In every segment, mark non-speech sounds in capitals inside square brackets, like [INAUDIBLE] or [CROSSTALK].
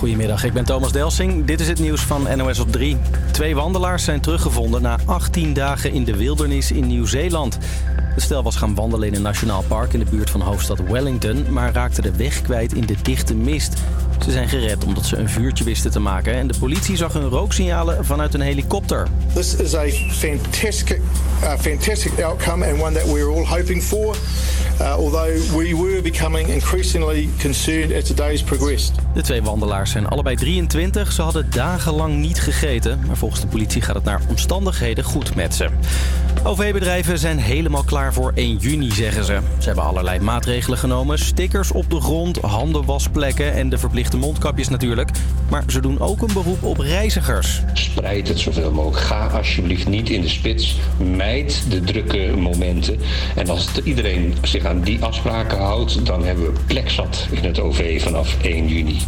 Goedemiddag, ik ben Thomas Delsing. Dit is het nieuws van NOS op 3. Twee wandelaars zijn teruggevonden na 18 dagen in de wildernis in Nieuw-Zeeland. Het stel was gaan wandelen in een nationaal park in de buurt van hoofdstad Wellington... maar raakte de weg kwijt in de dichte mist. Ze zijn gered omdat ze een vuurtje wisten te maken... en de politie zag hun rooksignalen vanuit een helikopter. This is a fantastic, uh, fantastic outcome and one that we were all hoping for. Uh, although we were becoming increasingly concerned as the days progressed. De twee wandelaars zijn allebei 23. Ze hadden dagenlang niet gegeten. Maar volgens de politie gaat het naar omstandigheden goed met ze. OV-bedrijven zijn helemaal klaar voor 1 juni, zeggen ze. Ze hebben allerlei maatregelen genomen. Stickers op de grond, handenwasplekken en de verplichte mondkapjes natuurlijk. Maar ze doen ook een beroep op reizigers. Spreid het zoveel mogelijk. Ga alsjeblieft niet in de spits. Mijd de drukke momenten. En als iedereen zich aan die afspraken houdt... dan hebben we plek zat in het OV vanaf 1 juni.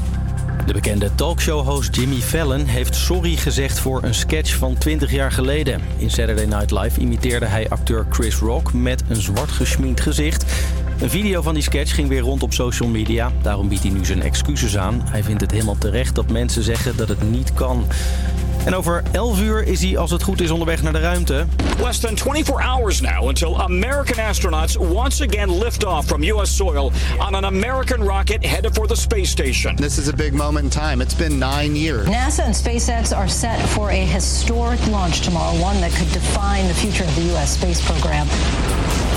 De bekende talkshow-host Jimmy Fallon heeft sorry gezegd voor een sketch van 20 jaar geleden. In Saturday Night Live imiteerde hij acteur Chris Rock met een zwart geschminkt gezicht. Een video van die sketch ging weer rond op social media. Daarom biedt hij nu zijn excuses aan. Hij vindt het helemaal terecht dat mensen zeggen dat het niet kan. En over 11 uur is hij, als het goed is, onderweg naar de ruimte. Less than 24 hours now until American astronauts once again lift off from U.S. soil on an American rocket headed for the space station. This is a big moment in time. It's been nine years. NASA and SpaceX are set for a historic launch tomorrow, one that could define the future of the U.S. space program.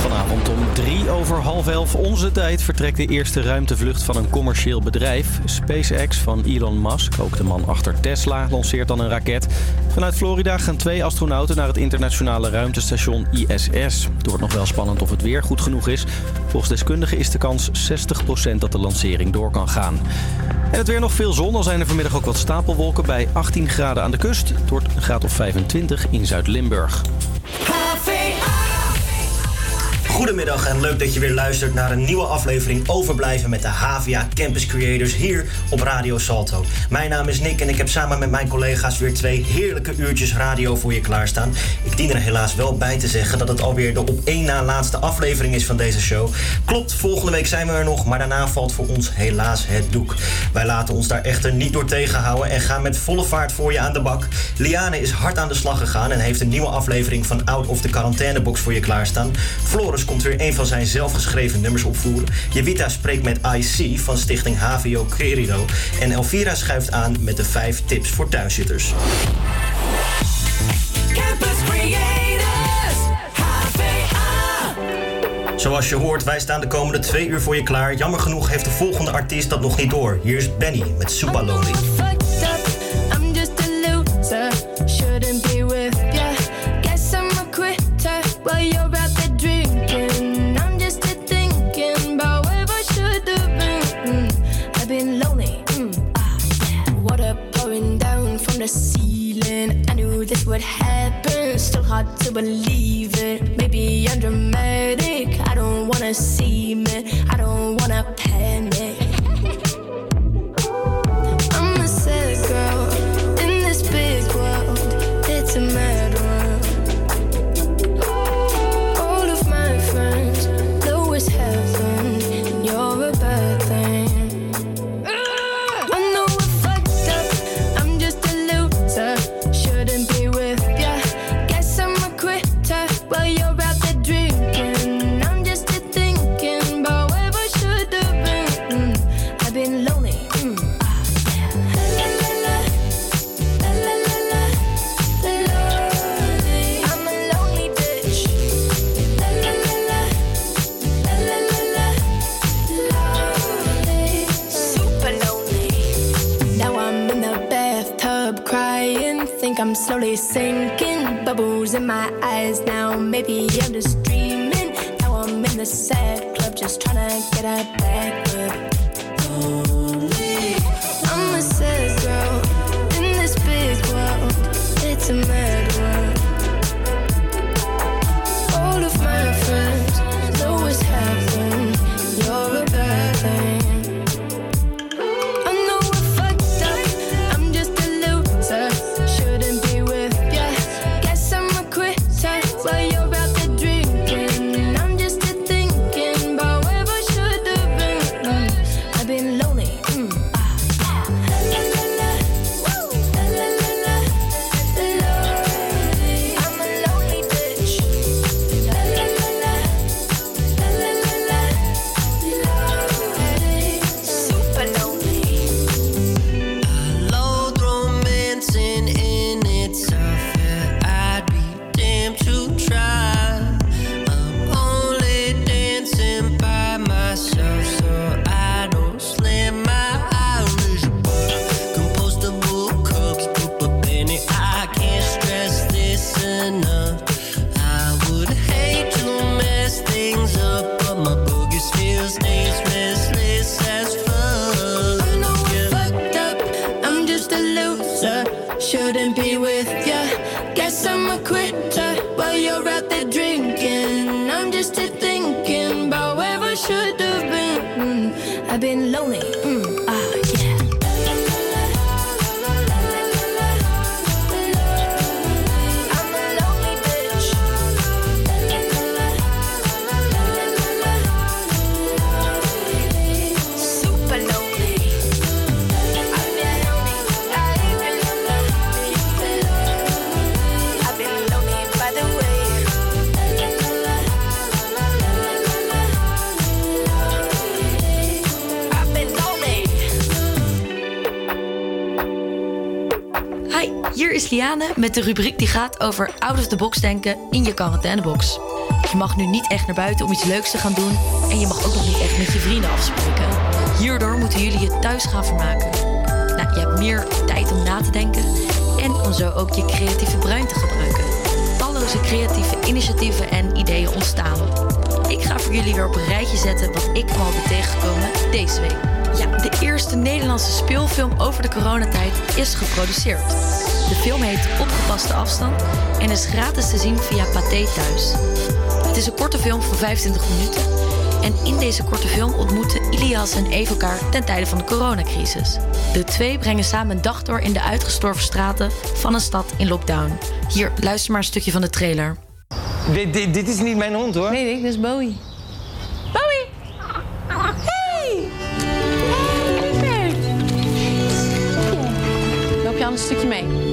Vanavond om drie over half elf onze tijd vertrekt de eerste ruimtevlucht van een commercieel bedrijf. SpaceX van Elon Musk, ook de man achter Tesla, lanceert dan een raket. Vanuit Florida gaan twee astronauten naar het internationale ruimtestation ISS. Het wordt nog wel spannend of het weer goed genoeg is. Volgens deskundigen is de kans 60% dat de lancering door kan gaan. En het weer nog veel zon, al zijn er vanmiddag ook wat stapelwolken bij 18 graden aan de kust. Het wordt een graad of 25 in Zuid-Limburg. Goedemiddag en leuk dat je weer luistert naar een nieuwe aflevering Overblijven met de HVA Campus Creators hier op Radio Salto. Mijn naam is Nick en ik heb samen met mijn collega's weer twee heerlijke uurtjes radio voor je klaarstaan. Ik dien er helaas wel bij te zeggen dat het alweer de op één na laatste aflevering is van deze show. Klopt, volgende week zijn we er nog, maar daarna valt voor ons helaas het doek. Wij laten ons daar echter niet door tegenhouden en gaan met volle vaart voor je aan de bak. Liane is hard aan de slag gegaan en heeft een nieuwe aflevering van Out of the Quarantainebox voor je klaarstaan. Floris komt weer een van zijn zelfgeschreven nummers opvoeren. Jevita spreekt met IC van stichting HVO Querido. En Elvira schuift aan met de vijf tips voor thuiszitters. Campus Creators, HVA. Zoals je hoort, wij staan de komende twee uur voor je klaar. Jammer genoeg heeft de volgende artiest dat nog niet door. Hier is Benny met Super Lonely. This would. Still hard to believe it. Maybe I'm dramatic. I don't wanna see me. I don't wanna panic. Now. Maybe I'm just met de rubriek die gaat over out of the box denken in je quarantainebox. Je mag nu niet echt naar buiten om iets leuks te gaan doen en je mag ook nog niet echt met je vrienden afspreken. Hierdoor moeten jullie je thuis gaan vermaken. Nou, je hebt meer tijd om na te denken en om zo ook je creatieve brein te gebruiken. Talloze creatieve initiatieven en ideeën ontstaan. Ik ga voor jullie weer op een rijtje zetten wat ik al ben tegengekomen deze week. Ja, de eerste Nederlandse speelfilm over de coronatijd is geproduceerd. De film heet Opgepaste Afstand en is gratis te zien via Pathé Thuis. Het is een korte film van 25 minuten. En in deze korte film ontmoeten Ilias en Eve elkaar ten tijde van de coronacrisis. De twee brengen samen een dag door in de uitgestorven straten van een stad in lockdown. Hier, luister maar een stukje van de trailer. Dit, dit, dit is niet mijn hond hoor. Ik, dat is Bowie. Bowie! Hey! Hey, lieverd. Loop je al een stukje mee?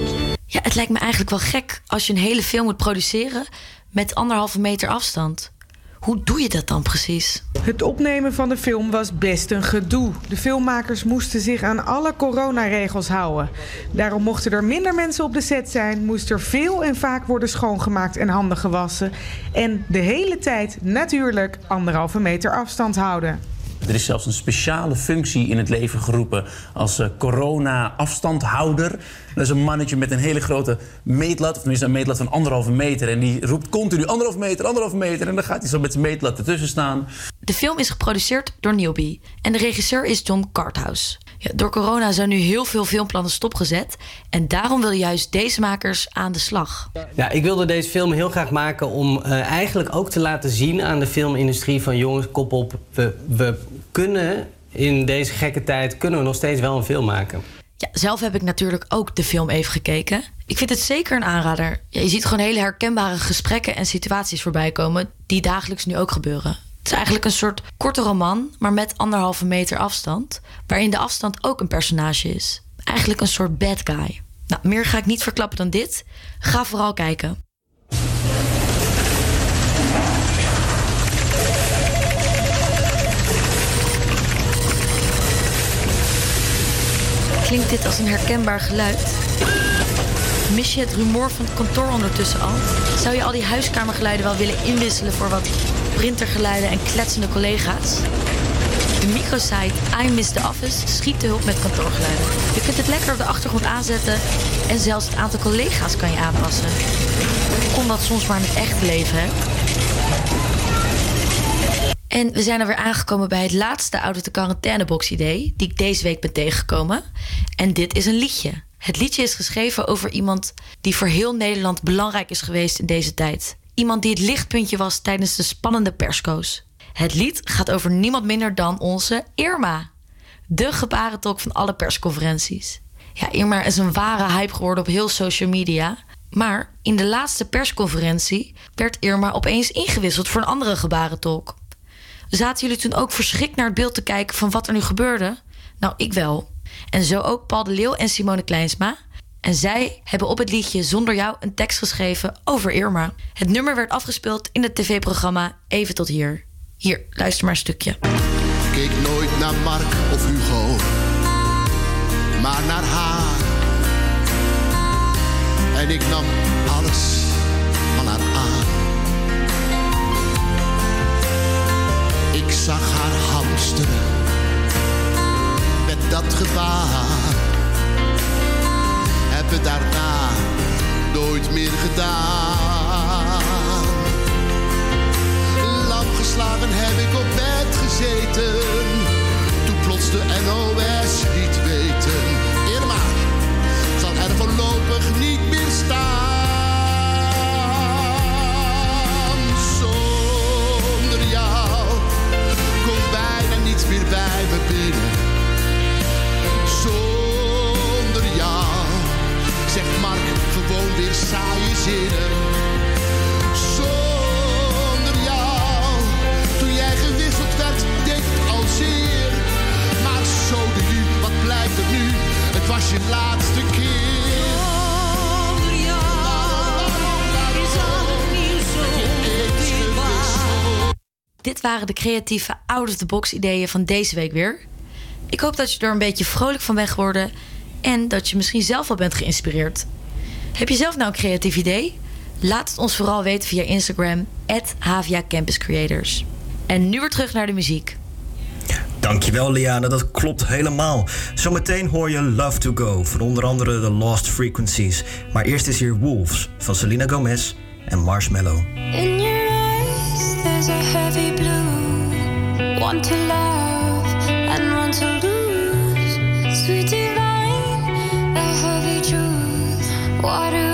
Ja, het lijkt me eigenlijk wel gek als je een hele film moet produceren met anderhalve meter afstand. Hoe doe je dat dan precies? Het opnemen van de film was best een gedoe. De filmmakers moesten zich aan alle coronaregels houden. Daarom mochten er minder mensen op de set zijn, moest er veel en vaak worden schoongemaakt en handen gewassen. En de hele tijd natuurlijk anderhalve meter afstand houden. Er is zelfs een speciale functie in het leven geroepen als eh, corona-afstandhouder. Dat is een mannetje met een hele grote meetlat, of tenminste een meetlat van anderhalve meter. En die roept continu anderhalve meter, anderhalve meter. En dan gaat hij zo met zijn meetlat ertussen staan. De film is geproduceerd door Newbie en de regisseur is John Carthouse. Ja, door corona zijn nu heel veel filmplannen stopgezet en daarom willen juist deze makers aan de slag. Ja, ik wilde deze film heel graag maken om eh, eigenlijk ook te laten zien aan de filmindustrie van jongens, kop op, we, we kunnen in deze gekke tijd kunnen we nog steeds wel een film maken. Ja, zelf heb ik natuurlijk ook de film even gekeken. Ik vind het zeker een aanrader. Ja, je ziet gewoon hele herkenbare gesprekken en situaties voorbij komen die dagelijks nu ook gebeuren. Het is eigenlijk een soort korte roman, maar met anderhalve meter afstand, waarin de afstand ook een personage is. Eigenlijk een soort bad guy. Nou, meer ga ik niet verklappen dan dit. Ga vooral kijken. Klinkt dit als een herkenbaar geluid? Mis je het rumoer van het kantoor ondertussen al? Zou je al die huiskamergeluiden wel willen inwisselen voor wat printergeluiden en kletsende collega's? De microsite I Miss the Office schiet de hulp met kantoorgeluiden. Je kunt het lekker op de achtergrond aanzetten en zelfs het aantal collega's kan je aanpassen. Kon dat soms maar in het echte leven, hè? En we zijn er weer aangekomen bij het laatste out of the quarantainebox idee... die ik deze week ben tegengekomen. En dit is een liedje. Het liedje is geschreven over iemand die voor heel Nederland belangrijk is geweest in deze tijd. Iemand die het lichtpuntje was tijdens de spannende perskoos. Het lied gaat over niemand minder dan onze Irma. De gebarentolk van alle persconferenties. Ja, Irma is een ware hype geworden op heel social media... Maar in de laatste persconferentie werd Irma opeens ingewisseld voor een andere gebarentolk. Zaten jullie toen ook verschrikt naar het beeld te kijken van wat er nu gebeurde? Nou, ik wel. En zo ook Paul de Leeuw en Simone Kleinsma. En zij hebben op het liedje Zonder jou een tekst geschreven over Irma. Het nummer werd afgespeeld in het tv-programma Even tot hier. Hier, luister maar een stukje. Keek nooit naar Mark of Hugo, maar naar haar. En ik nam alles van haar aan. Ik zag haar hamsteren dat gevaar. Heb het daarna nooit meer gedaan. Lamp geslagen heb ik op bed gezeten. Toen plots de NOS niet weten. Irma zal er voorlopig niet meer staan. Zonder jou komt bijna niets meer bij me binnen weer saaie zinnen. Zonder jou, toen jij gewisseld werd, deed het al zeer. Maar zo de nu, wat blijft er nu? Het was je laatste keer. Zonder jou, is alles zo Dit waren de creatieve out-of-the-box ideeën van deze week weer. Ik hoop dat je er een beetje vrolijk van bent geworden en dat je misschien zelf al bent geïnspireerd heb je zelf nou een creatief idee? Laat het ons vooral weten via Instagram, Havia Campus Creators. En nu weer terug naar de muziek. Dankjewel, Liana, dat klopt helemaal. Zometeen hoor je Love to Go van onder andere The Lost Frequencies. Maar eerst is hier Wolves van Selena Gomez en Marshmallow. In your eyes, there's a heavy blue. Want to love. water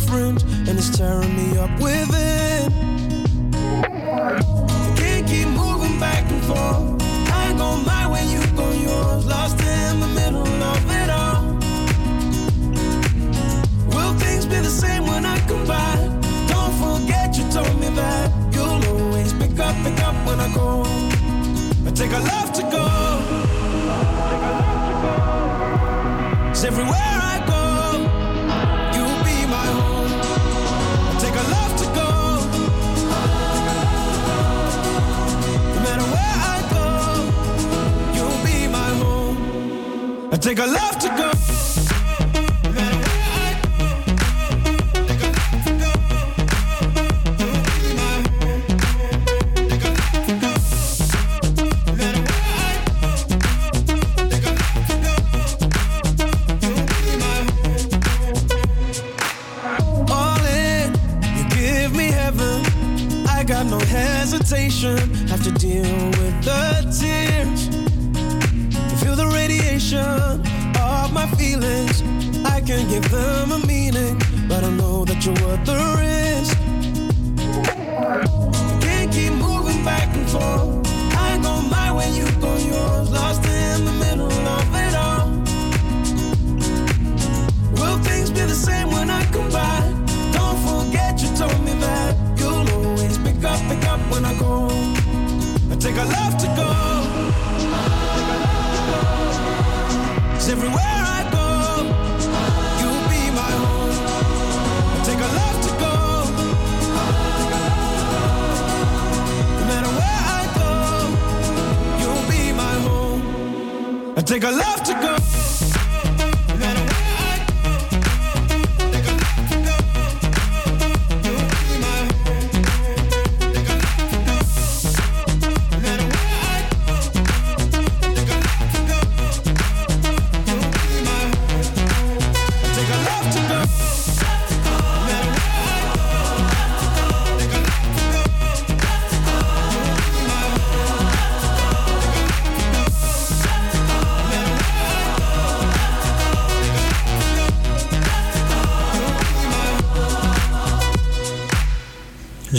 different, and it's tearing me up with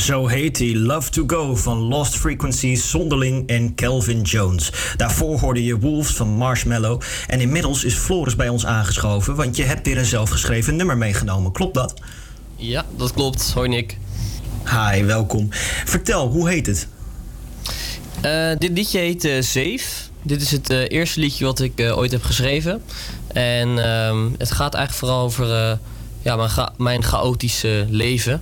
Zo heet hij Love to Go van Lost Frequencies, Zonderling en Kelvin Jones. Daarvoor hoorde je Wolves van Marshmallow. En inmiddels is Floris bij ons aangeschoven, want je hebt weer een zelfgeschreven nummer meegenomen. Klopt dat? Ja, dat klopt. Hoi Nick. Hi, welkom. Vertel, hoe heet het? Eh, dit liedje heet eh, Safe. Dit is het eh, eerste liedje wat ik ooit heb geschreven. En ehm, het gaat eigenlijk vooral over ja, mijn, mijn chaotische leven.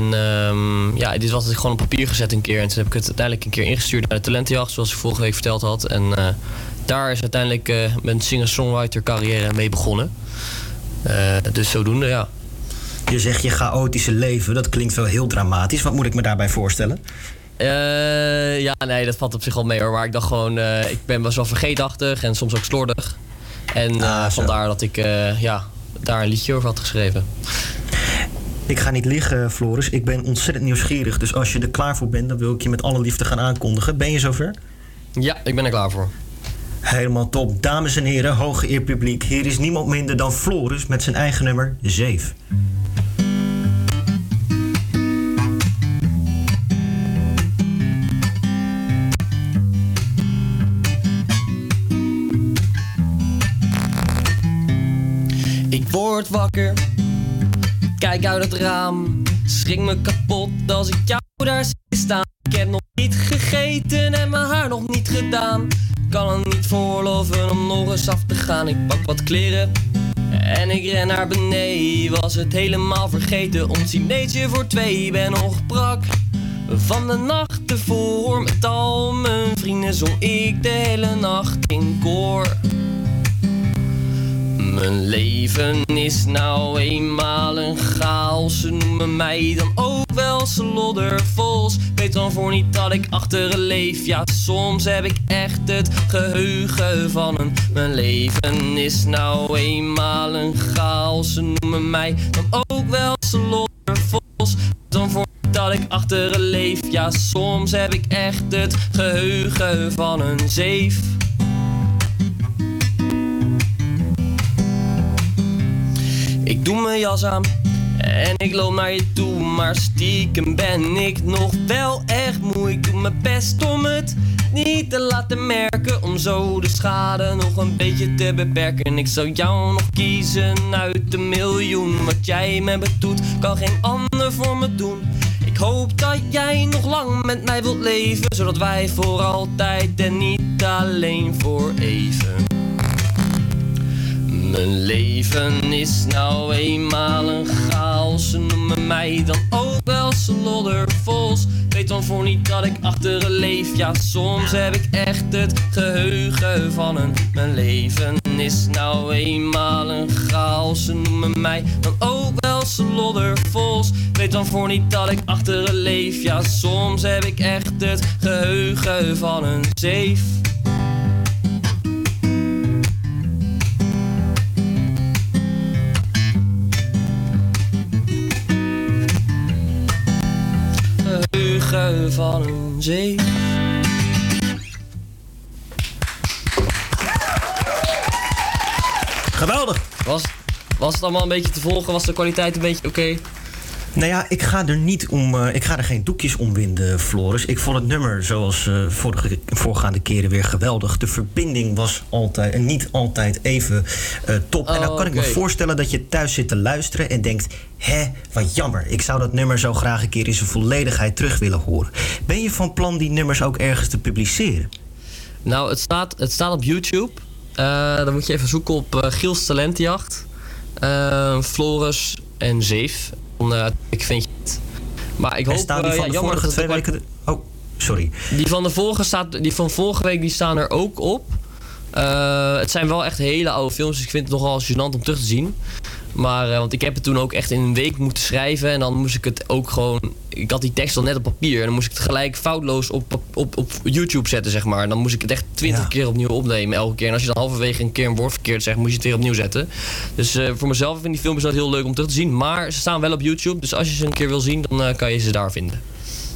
En ehm, ja, dit was ik gewoon op papier gezet een keer. En toen heb ik het uiteindelijk een keer ingestuurd naar de talentenjacht, zoals ik vorige week verteld had. En eh, daar is uiteindelijk eh, mijn singer-songwriter carrière mee begonnen. Eh, dus zodoende, ja. Je zegt je chaotische leven, dat klinkt wel heel dramatisch. Wat moet ik me daarbij voorstellen? Ja, nee, dat valt op zich wel mee hoor. Maar ik dacht gewoon, ik ben best wel vergeetachtig en soms ook slordig. En eh, vandaar dat ik ja, daar een liedje over had geschreven. Ik ga niet liegen, Floris. Ik ben ontzettend nieuwsgierig. Dus als je er klaar voor bent, dan wil ik je met alle liefde gaan aankondigen. Ben je zover? Ja, ik ben er klaar voor. Helemaal top. Dames en heren, hooggeëerd publiek. Hier is niemand minder dan Floris met zijn eigen nummer Zeef. Ik word wakker, kijk uit het raam. Schrik me kapot als ik jou daar zie staan. Ik heb nog niet gegeten en mijn haar nog niet gedaan. Kan er niet voorloven om nog eens af te gaan. Ik pak wat kleren en ik ren naar beneden. Was het helemaal vergeten, ons dinertje voor twee. Ben nog brak van de nacht ervoor. Met al mijn vrienden zong ik de hele nacht in koor. Mijn leven is nou eenmaal een chaos. Ze noemen mij dan ook wel sloddervols. Weet dan voor niet dat ik achteren leef. Ja, soms heb ik echt het geheugen van een. Mijn leven is nou eenmaal een chaos. Ze noemen mij dan ook wel sloddervols. Dan voor dat ik achteren leef. Ja, soms heb ik echt het geheugen van een zeef. Ik doe mijn jas aan en ik loop naar je toe, maar stiekem ben ik nog wel echt moe. Ik doe mijn best om het niet te laten merken, om zo de schade nog een beetje te beperken. Ik zou jou nog kiezen uit de miljoen. Wat jij me doet, kan geen ander voor me doen. Ik hoop dat jij nog lang met mij wilt leven, zodat wij voor altijd en niet alleen voor even. Mijn leven is nou eenmaal een chaos. Ze noemen mij dan ook wel sloddervols. Weet dan voor niet dat ik achteren leef. Ja, soms heb ik echt het geheugen van een. Mijn leven is nou eenmaal een chaos. Ze noemen mij dan ook wel sloddervols. Weet dan voor niet dat ik achteren leef. Ja, soms heb ik echt het geheugen van een zeef. Van een zee. Geweldig. Was, was het allemaal een beetje te volgen? Was de kwaliteit een beetje oké? Nou ja, ik ga er niet om. eh, ik ga er geen doekjes om winden, Floris. Ik vond het nummer zoals eh, vorige, voorgaande keren weer geweldig. De verbinding was altijd en niet altijd even eh, top. en dan Oh, kan ik me voorstellen dat je thuis zit te luisteren en denkt: hè, wat jammer. Ik zou dat nummer zo graag een keer in zijn volledigheid terug willen horen. Ben je van plan die nummers ook ergens te publiceren? Nou, het staat, het staat op YouTube. Dan moet je even zoeken op Giels Talentenjacht. Eh, Floris en Zeef. Eh, ik vind je het. Maar ik hoop... en staan die eh, van ja, de vorige twee weken. Oh, sorry. Die van de vorige staat, die van vorige week die staan er ook op. Eh, het zijn wel echt hele oude films, dus ik vind het nogal gênant om terug te zien. Maar, eh, want ik heb het toen ook echt in een week moeten schrijven. En dan moest ik het ook gewoon... Ik had die tekst al net op papier. En dan moest ik het gelijk foutloos op, op, op, YouTube zetten, zeg maar. En dan moest ik het echt twintig keer opnieuw opnemen, elke keer. En als je dan halverwege een keer een woord verkeerd zegt, moet je het weer opnieuw zetten. Dus eh, voor mezelf vind die films altijd heel leuk om terug te zien. Maar ze staan wel op YouTube. Dus als je ze een keer wil zien, dan eh, kan je ze daar vinden.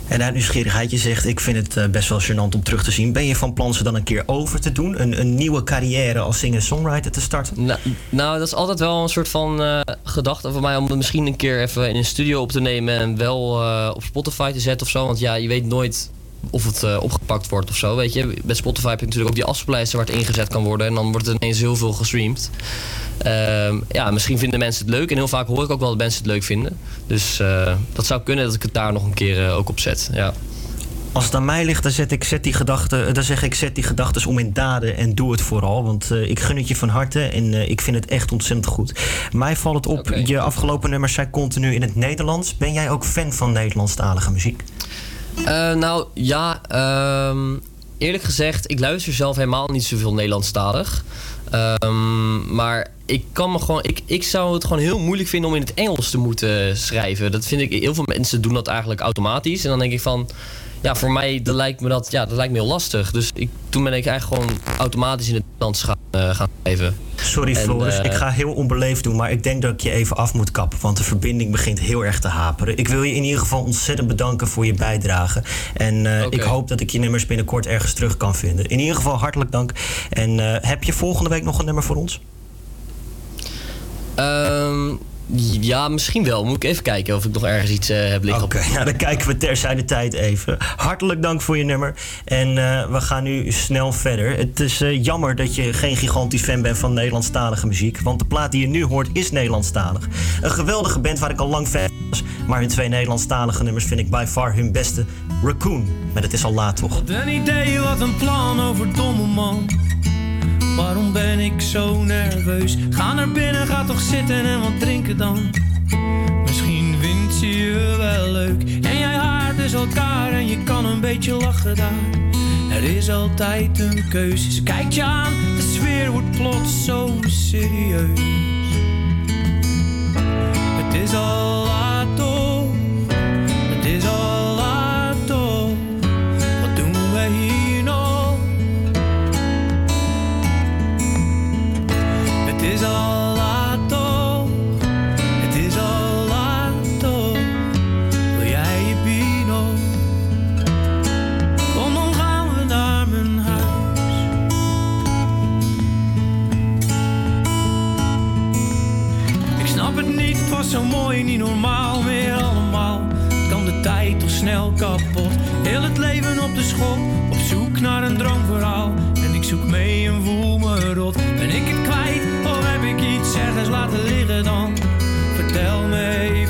En uit nieuwsgierigheid, je zegt, ik vind het eh, best wel gênant om terug te zien. Ben je van plan ze dan een keer over te doen? Een, een nieuwe carrière als singer-songwriter te starten? Nou, nou, dat is altijd wel een soort van eh, gedachte van mij om het misschien een keer even in een studio op te nemen en wel eh, op Spotify te zetten of zo. Want ja, je weet nooit of het eh, opgepakt wordt of zo. Weet je, bij Spotify heb je natuurlijk ook die afspeellijsten waar het ingezet kan worden en dan wordt er ineens heel veel gestreamd. Ehm, ja, misschien vinden mensen het leuk en heel vaak hoor ik ook wel dat mensen het leuk vinden. Dus eh, dat zou kunnen dat ik het daar nog een keer eh, ook op zet. Ja. Als het aan mij ligt, dan, zet ik, zet die gedachten, dan zeg ik zet die gedachten om in daden en doe het vooral. Want ik gun het je van harte en ik vind het echt ontzettend goed. Mij valt het op, je afgelopen nummers zijn continu in het Nederlands. Ben jij ook fan van Nederlandstalige muziek? Eh, nou ja, ehm, eerlijk gezegd, ik luister zelf helemaal niet zoveel Nederlandstalig. Ehm, maar ik kan me gewoon, ik, ik zou het gewoon heel moeilijk vinden om in het Engels te moeten schrijven. Dat vind ik, heel veel mensen doen dat eigenlijk automatisch. En dan denk ik van, ja, voor mij dat lijkt me dat, ja, dat lijkt me heel lastig. Dus ik, toen ben ik eigenlijk gewoon automatisch in het Nederlands gaan, eh, gaan schrijven. Sorry En, Floris, eh, ik ga heel onbeleefd doen, maar ik denk dat ik je even af moet kappen. Want de verbinding begint heel erg te haperen. Ik wil je in ieder geval ontzettend bedanken voor je bijdrage. En eh, ik hoop dat ik je nummers binnenkort ergens terug kan vinden. In ieder geval hartelijk dank. En eh, heb je volgende week nog een nummer voor ons? Ehm, ja, misschien wel. Moet ik even kijken of ik nog ergens iets eh, heb liggen. Oké, nou [LAUGHS] dan kijken we terzijde tijd even. Hartelijk dank voor je nummer. En eh, we gaan nu snel verder. Het is eh, jammer dat je geen gigantisch fan bent van Nederlandstalige muziek. Want de plaat die je nu hoort is Nederlandstalig. Een geweldige band waar ik al lang fan van was. Maar hun twee Nederlandstalige nummers vind ik by far hun beste. Raccoon, met Het is al laat toch? Een idee, wat een plan over domme man. Waarom ben ik zo nerveus? Ga naar binnen, ga toch zitten en wat drinken dan. Misschien vindt ze je wel leuk. En jij haart dus elkaar en je kan een beetje lachen daar. Er is altijd een keuze. Ze kijkt je aan, de sfeer wordt plots zo serieus. Het is al laat niet normaal meer allemaal. Kan de tijd toch snel kapot? Heel het leven op de schop, op zoek naar een droomverhaal. En ik zoek mee en voel me rot. Ben ik het kwijt of heb ik iets ergens laten liggen dan? Vertel me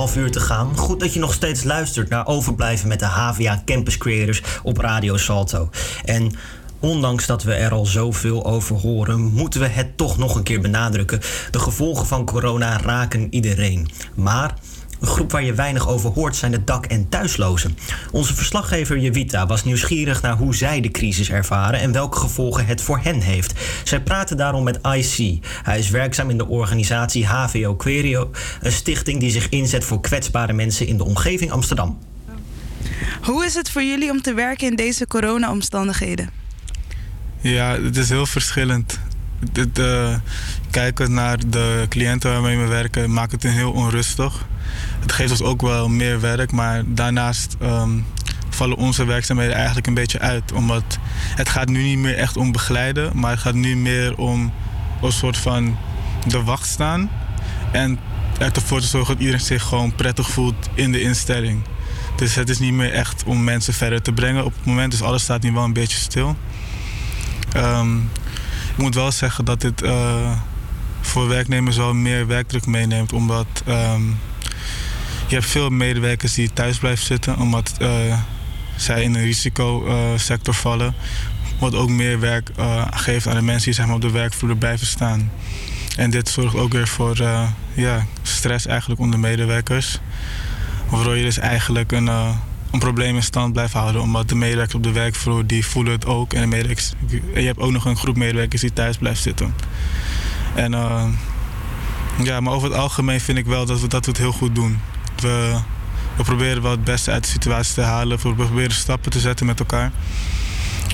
anderhalf uur te gaan. Goed dat je nog steeds luistert naar Overblijven met de HVA Campus Creators op Radio Salto. En ondanks dat we er al zoveel over horen, moeten we het toch nog een keer benadrukken. De gevolgen van corona raken iedereen. Maar een groep waar je weinig over hoort zijn de dak- en thuislozen. Onze verslaggever Jevita was nieuwsgierig naar hoe zij de crisis ervaren en welke gevolgen het voor hen heeft. Zij praten daarom met IC. Hij is werkzaam in de organisatie HVO Querio, een stichting die zich inzet voor kwetsbare mensen in de omgeving Amsterdam. Hoe is het voor jullie om te werken in deze corona-omstandigheden? Ja, het is heel verschillend. Het, eh, kijken naar de cliënten waarmee we werken maakt het heel onrustig. Het geeft ons ook wel meer werk, maar daarnaast ehm, vallen onze werkzaamheden eigenlijk een beetje uit. Omdat het gaat nu niet meer echt om begeleiden, maar het gaat nu meer om een soort van de wacht staan. En ervoor te zorgen dat iedereen zich gewoon prettig voelt in de instelling. Dus het is niet meer echt om mensen verder te brengen op het moment. Dus alles staat nu wel een beetje stil. Ehm, ik moet wel zeggen dat dit eh, voor werknemers wel meer werkdruk meeneemt. Omdat ehm, je hebt veel medewerkers die thuis blijven zitten. Omdat eh, zij in een risicosector vallen. Wat ook meer werk eh, geeft aan de mensen die zeg maar, op de werkvloer blijven staan. En dit zorgt ook weer voor eh, ja, stress eigenlijk onder medewerkers. Waardoor je dus eigenlijk een, eh, een probleem in stand blijft houden. Omdat de medewerkers op de werkvloer die voelen het ook. En, de medewerkers, en je hebt ook nog een groep medewerkers die thuis blijft zitten. En, eh, ja, maar over het algemeen vind ik wel dat we, dat we het heel goed doen. We, we proberen wel het beste uit de situatie te halen. We proberen stappen te zetten met elkaar.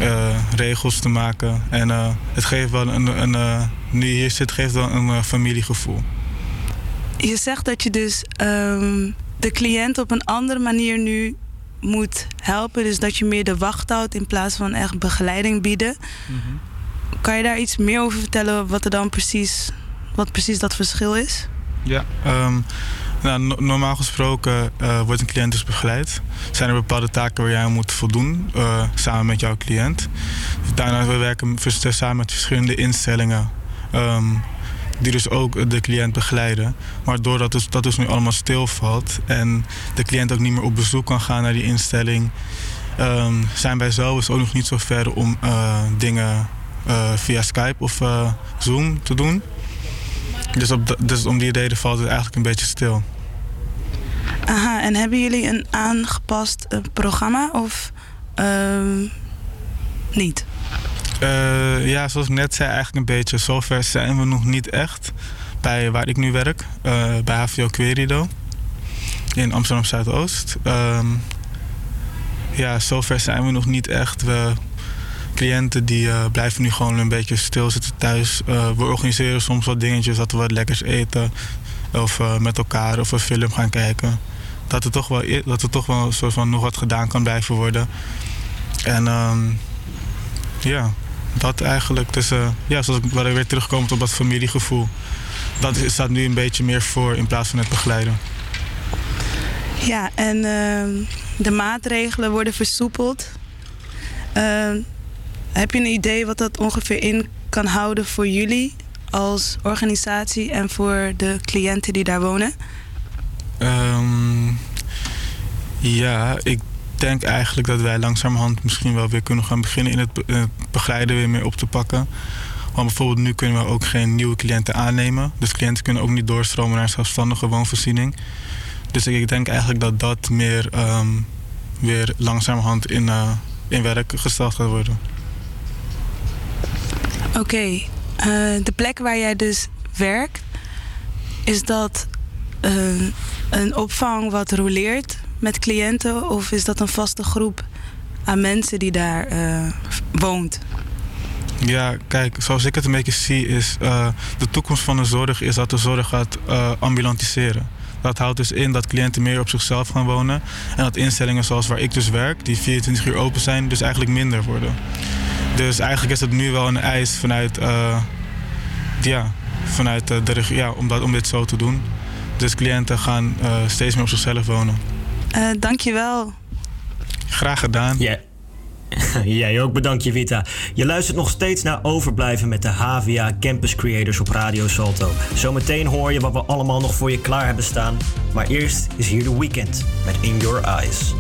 Eh, regels te maken. En eh, het geeft wel een, een, eh, nu je hier zit, geeft wel een eh, familiegevoel. Je zegt dat je dus ehm, de cliënt op een andere manier nu moet helpen. Dus dat je meer de wacht houdt in plaats van echt begeleiding bieden. Kan je daar iets meer over vertellen wat er dan precies, wat precies dat verschil is? Ja, ehm, nou, no- normaal gesproken eh, wordt een cliënt dus begeleid. Zijn er bepaalde taken waar jij aan moet voldoen, eh, samen met jouw cliënt. Daarna we werken we samen met verschillende instellingen. ehm, die dus ook de cliënt begeleiden. Maar doordat dus, dat dus nu allemaal stilvalt en de cliënt ook niet meer op bezoek kan gaan naar die instelling, ehm, zijn wij zelf dus ook nog niet zo ver om eh, dingen via Skype of Zoom te doen. Dus, op dus om die reden valt het eigenlijk een beetje stil. Aha, en hebben jullie een aangepast eh, programma of ehm, niet? Eh, ja, zoals ik net zei, eigenlijk een beetje. Zover zijn we nog niet echt. Bij waar ik nu werk, eh, bij HVO Querido. In Amsterdam Zuidoost. Ehm, ja, zover zijn we nog niet echt. We, cliënten die blijven nu gewoon een beetje stilzitten thuis. Eh, we organiseren soms wat dingetjes, dat we wat lekkers eten. Of eh, met elkaar of een film gaan kijken. Dat er toch wel, dat er toch wel een soort van nog wat gedaan kan blijven worden. En ehm, ja, dat eigenlijk. Dus uh, ja, zoals ik, waar ik weer terugkomt op dat familiegevoel. Dat staat nu een beetje meer voor in plaats van het begeleiden. Ja, en ehm, de maatregelen worden versoepeld. Ehm, heb je een idee wat dat ongeveer in kan houden voor jullie als organisatie en voor de cliënten die daar wonen? Ehm, ja, ik denk eigenlijk dat wij langzamerhand misschien wel weer kunnen gaan beginnen in het, be- in het begeleiden weer meer op te pakken. Want bijvoorbeeld nu kunnen we ook geen nieuwe cliënten aannemen. Dus cliënten kunnen ook niet doorstromen naar zelfstandige woonvoorziening. Dus ik denk eigenlijk dat dat meer ehm, weer langzamerhand in, eh, in werk gesteld gaat worden. Oké, eh, de plek waar jij dus werkt, is dat eh, een opvang wat roleert met cliënten of is dat een vaste groep aan mensen die daar eh, woont? Ja, kijk, zoals ik het een beetje zie is... de toekomst van de zorg is dat de zorg gaat ambulantiseren. Dat houdt dus in dat cliënten meer op zichzelf gaan wonen. En dat instellingen zoals waar ik dus werk, die 24 uur open zijn, dus eigenlijk minder worden. Dus eigenlijk is het nu wel een eis vanuit, eh, ja, vanuit eh, de regie ja, om, dat, om dit zo te doen. Dus cliënten gaan eh, steeds meer op zichzelf wonen. Eh dankjewel. Graag gedaan. Ja. [LAUGHS] Jij ook bedankt, Jevita. Je luistert nog steeds naar Overblijven met de HVA Campus Creators op Radio Salto. Zometeen hoor je wat we allemaal nog voor je klaar hebben staan. Maar eerst is hier de weekend met In Your Eyes.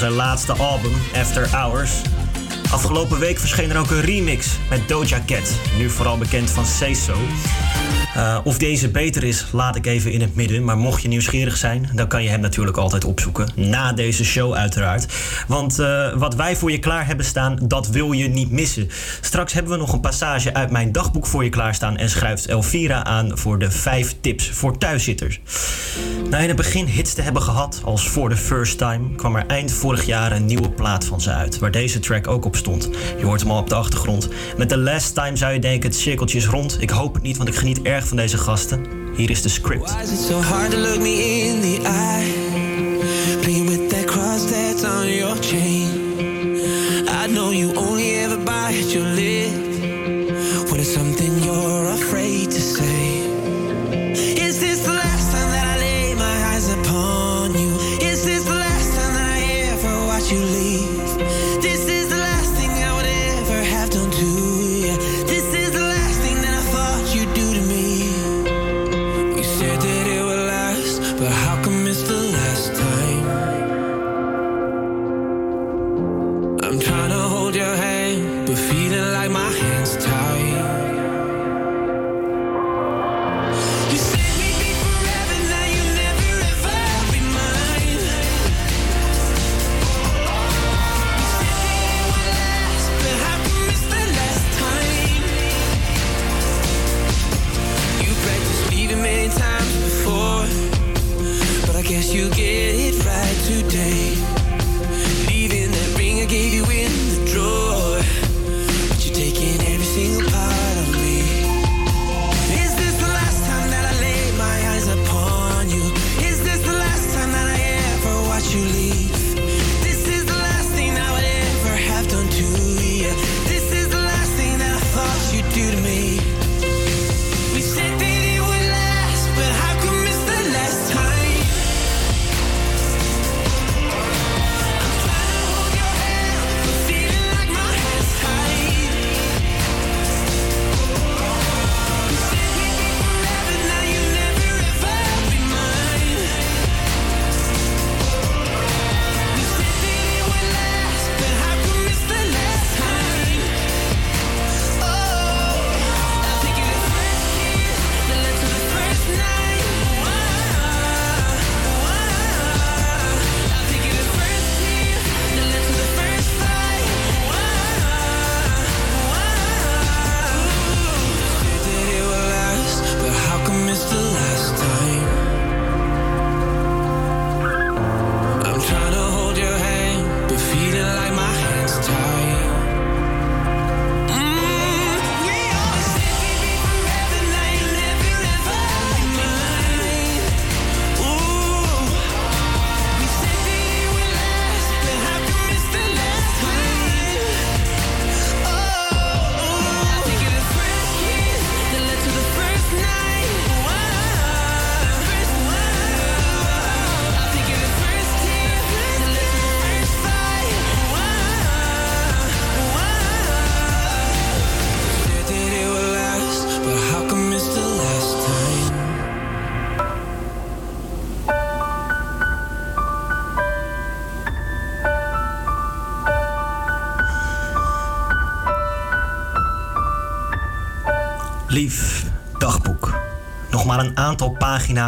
Zijn laatste album, After Hours. Afgelopen week verscheen er ook een remix met Doja Cat, nu vooral bekend van Say So. Uh, of deze beter is, laat ik even in het midden. Maar mocht je nieuwsgierig zijn, dan kan je hem natuurlijk altijd opzoeken. Na deze show uiteraard. Want uh, wat wij voor je klaar hebben staan, dat wil je niet missen. Straks hebben we nog een passage uit mijn dagboek voor je klaarstaan. En schrijft Elvira aan voor de vijf tips voor thuiszitters. Na in het begin hits te hebben gehad, als For the First Time... kwam er eind vorig jaar een nieuwe plaat van ze uit. Waar deze track ook op stond. Je hoort hem al op de achtergrond. Met The Last Time zou je denken, het cirkeltje is rond. Ik hoop het niet, want ik geniet erg van deze gasten. Hier is de script. Is so hard look me in the eye? Playing with that cross that's on your chain. Last,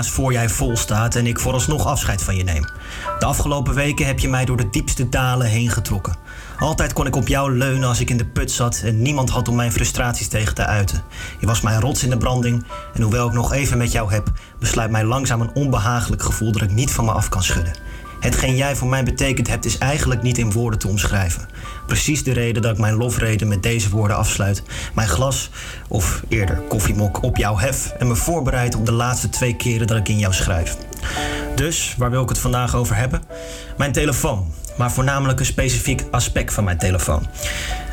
voor jij vol staat en ik vooralsnog afscheid van je neem. De afgelopen weken heb je mij door de diepste dalen heen getrokken. Altijd kon ik op jou leunen als ik in de put zat en niemand had om mijn frustraties tegen te uiten. Je was mijn rots in de branding en hoewel ik nog even met jou heb, besluit mij langzaam een onbehagelijk gevoel dat ik niet van me af kan schudden. Hetgeen jij voor mij betekend hebt is eigenlijk niet in woorden te omschrijven. Precies de reden dat ik mijn lofreden met deze woorden afsluit. Mijn glas, of eerder koffiemok, op jou hef en me voorbereid op de laatste twee keren dat ik in jou schrijf. Dus, waar wil ik het vandaag over hebben? Mijn telefoon, maar voornamelijk een specifiek aspect van mijn telefoon.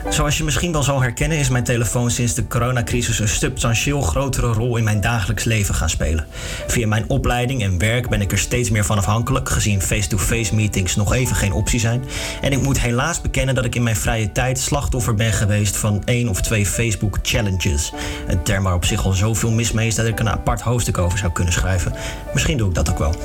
Zoals je misschien wel zal herkennen is mijn telefoon sinds de coronacrisis een substantieel grotere rol in mijn dagelijks leven gaan spelen. Via mijn opleiding en werk ben ik er steeds meer van afhankelijk, gezien face-to-face meetings nog even geen optie zijn. En ik moet helaas bekennen dat ik in mijn vrije tijd slachtoffer ben geweest van één of twee Facebook challenges. Een term waar op zich al zoveel mis mee is dat ik een apart hoofdstuk over zou kunnen schrijven. Misschien doe ik dat ook wel.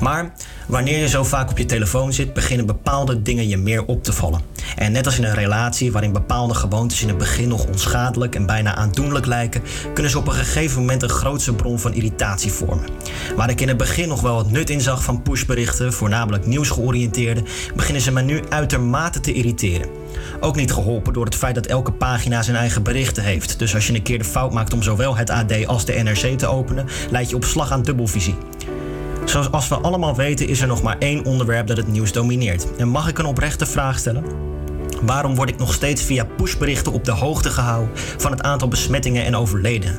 Maar wanneer je zo vaak op je telefoon zit, beginnen bepaalde dingen je meer op te vallen. En net als in een relatie waarin bepaalde gewoontes in het begin nog onschadelijk en bijna aandoenlijk lijken, kunnen ze op een gegeven moment een grootse bron van irritatie vormen. Waar ik in het begin nog wel wat nut in zag van pushberichten, voornamelijk nieuwsgeoriënteerde, beginnen ze me nu uitermate te irriteren. Ook niet geholpen door het feit dat elke pagina zijn eigen berichten heeft. Dus als je een keer de fout maakt om zowel het AD als de NRC te openen, leid je op slag aan dubbelvisie. Zoals als we allemaal weten is er nog maar één onderwerp dat het nieuws domineert. En mag ik een oprechte vraag stellen? Waarom word ik nog steeds via pushberichten op de hoogte gehouden van het aantal besmettingen en overledenen?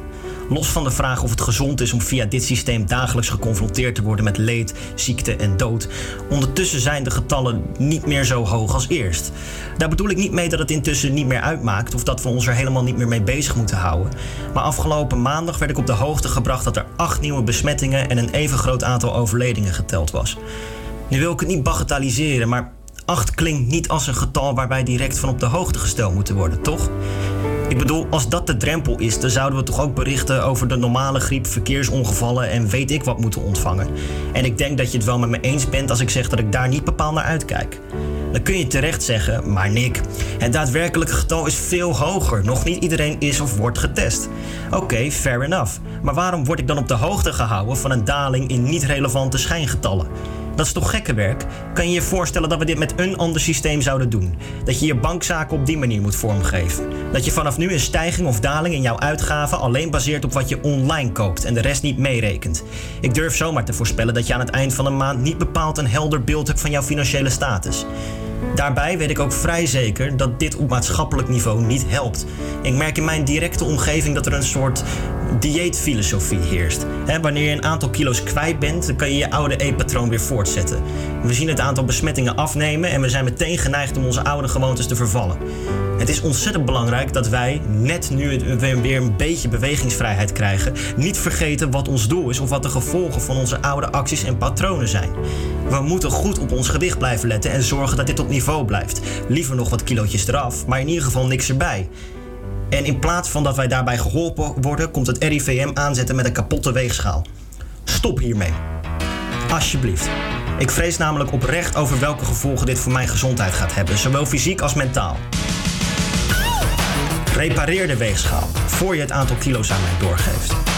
Los van de vraag of het gezond is om via dit systeem dagelijks geconfronteerd te worden met leed, ziekte en dood. Ondertussen zijn de getallen niet meer zo hoog als eerst. Daar bedoel ik niet mee dat het intussen niet meer uitmaakt of dat we ons er helemaal niet meer mee bezig moeten houden. Maar afgelopen maandag werd ik op de hoogte gebracht dat er acht nieuwe besmettingen en een even groot aantal overledingen geteld was. Nu wil ik het niet bagatelliseren, maar 8 klinkt niet als een getal waar wij direct van op de hoogte gesteld moeten worden, toch? Ik bedoel, als dat de drempel is, dan zouden we toch ook berichten over de normale griep, verkeersongevallen en weet ik wat moeten ontvangen. En ik denk dat je het wel met me eens bent als ik zeg dat ik daar niet bepaald naar uitkijk. Dan kun je terecht zeggen, maar Nick, het daadwerkelijke getal is veel hoger. Nog niet iedereen is of wordt getest. Oké, fair enough. Maar waarom word ik dan op de hoogte gehouden van een daling in niet relevante schijngetallen? Dat is toch gekke werk? Kan je je voorstellen dat we dit met een ander systeem zouden doen? Dat je je bankzaken op die manier moet vormgeven? Dat je vanaf nu een stijging of daling in jouw uitgaven alleen baseert op wat je online koopt en de rest niet meerekent? Ik durf zomaar te voorspellen dat je aan het eind van de maand niet bepaald een helder beeld hebt van jouw financiële status. Daarbij weet ik ook vrij zeker dat dit op maatschappelijk niveau niet helpt. Ik merk in mijn directe omgeving dat er een soort dieetfilosofie heerst. Wanneer je een aantal kilo's kwijt bent, dan kan je je oude eetpatroon weer voortzetten. We zien het aantal besmettingen afnemen en we zijn meteen geneigd om onze oude gewoontes te vervallen. Het is ontzettend belangrijk dat wij, net nu we weer een beetje bewegingsvrijheid krijgen, niet vergeten wat ons doel is of wat de gevolgen van onze oude acties en patronen zijn. We moeten goed op ons gewicht blijven letten en zorgen dat dit op niveau blijft. Liever nog wat kilootjes eraf, maar in ieder geval niks erbij. En in plaats van dat wij daarbij geholpen worden, komt het RIVM aanzetten met een kapotte weegschaal. Stop hiermee. Alsjeblieft. Ik vrees namelijk oprecht over welke gevolgen dit voor mijn gezondheid gaat hebben, zowel fysiek als mentaal. Repareer de weegschaal voor je het aantal kilo's aan mij doorgeeft.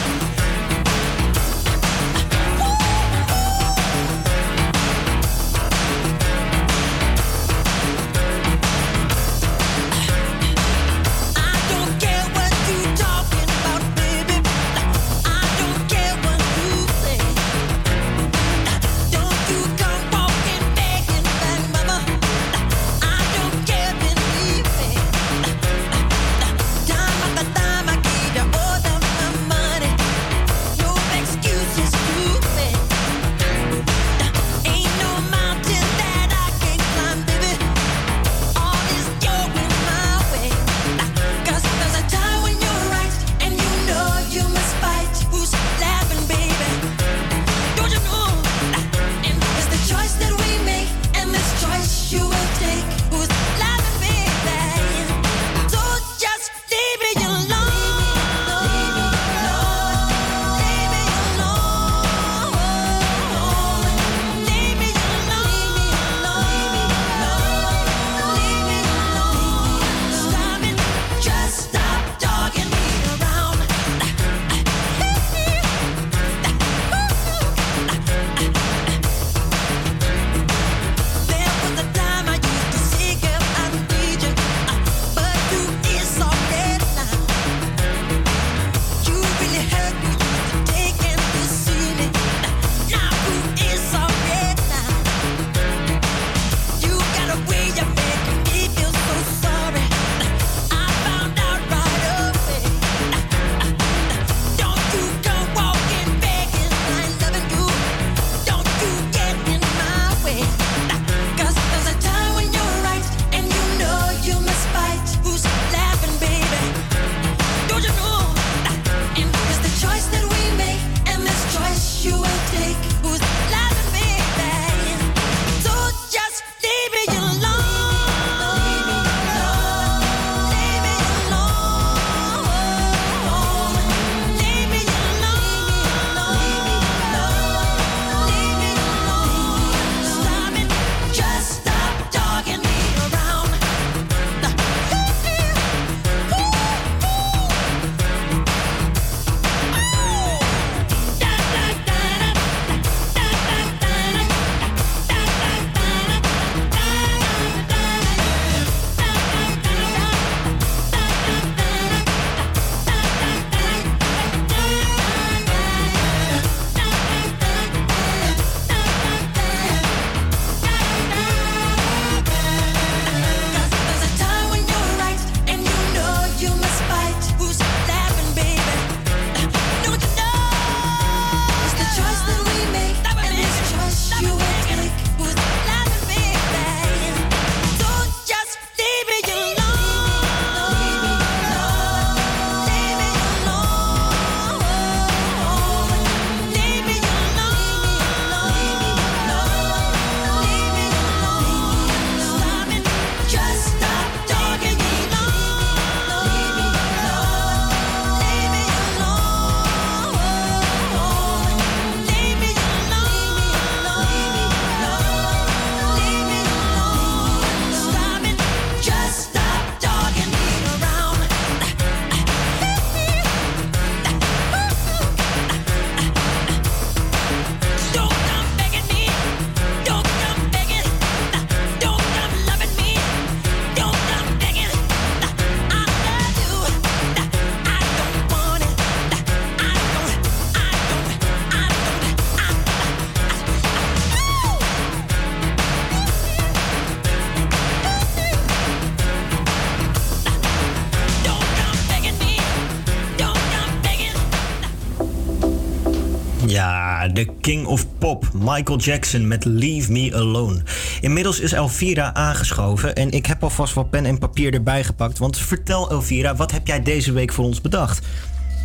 King of Pop, Michael Jackson met Leave Me Alone. Inmiddels is Elvira aangeschoven en ik heb alvast wat pen en papier erbij gepakt. Want vertel Elvira, wat heb jij deze week voor ons bedacht?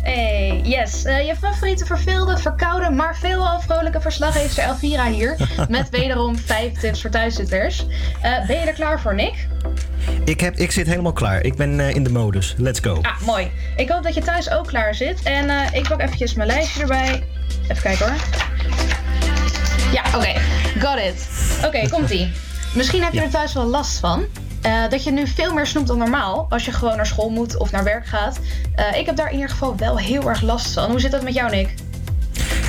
Hey, yes. Eh, je favoriete verveelde, verkoude, maar veelal vrolijke verslaggever Elvira hier. [LAUGHS] Met wederom vijf tips voor thuiszitters. Eh, ben je er klaar voor, Nick? Ik, heb, ik zit helemaal klaar. Ik ben eh, in de modus. Let's go. Ah, mooi. Ik hoop dat je thuis ook klaar zit. En ik pak eventjes mijn lijstje erbij. Even kijken hoor. Ja, oké. Got it. Oké, komt-ie. Misschien heb je er thuis wel last van. Eh, dat je nu veel meer snoept dan normaal als je gewoon naar school moet of naar werk gaat. Eh, ik heb daar in ieder geval wel heel erg last van. Hoe zit dat met jou, Nick?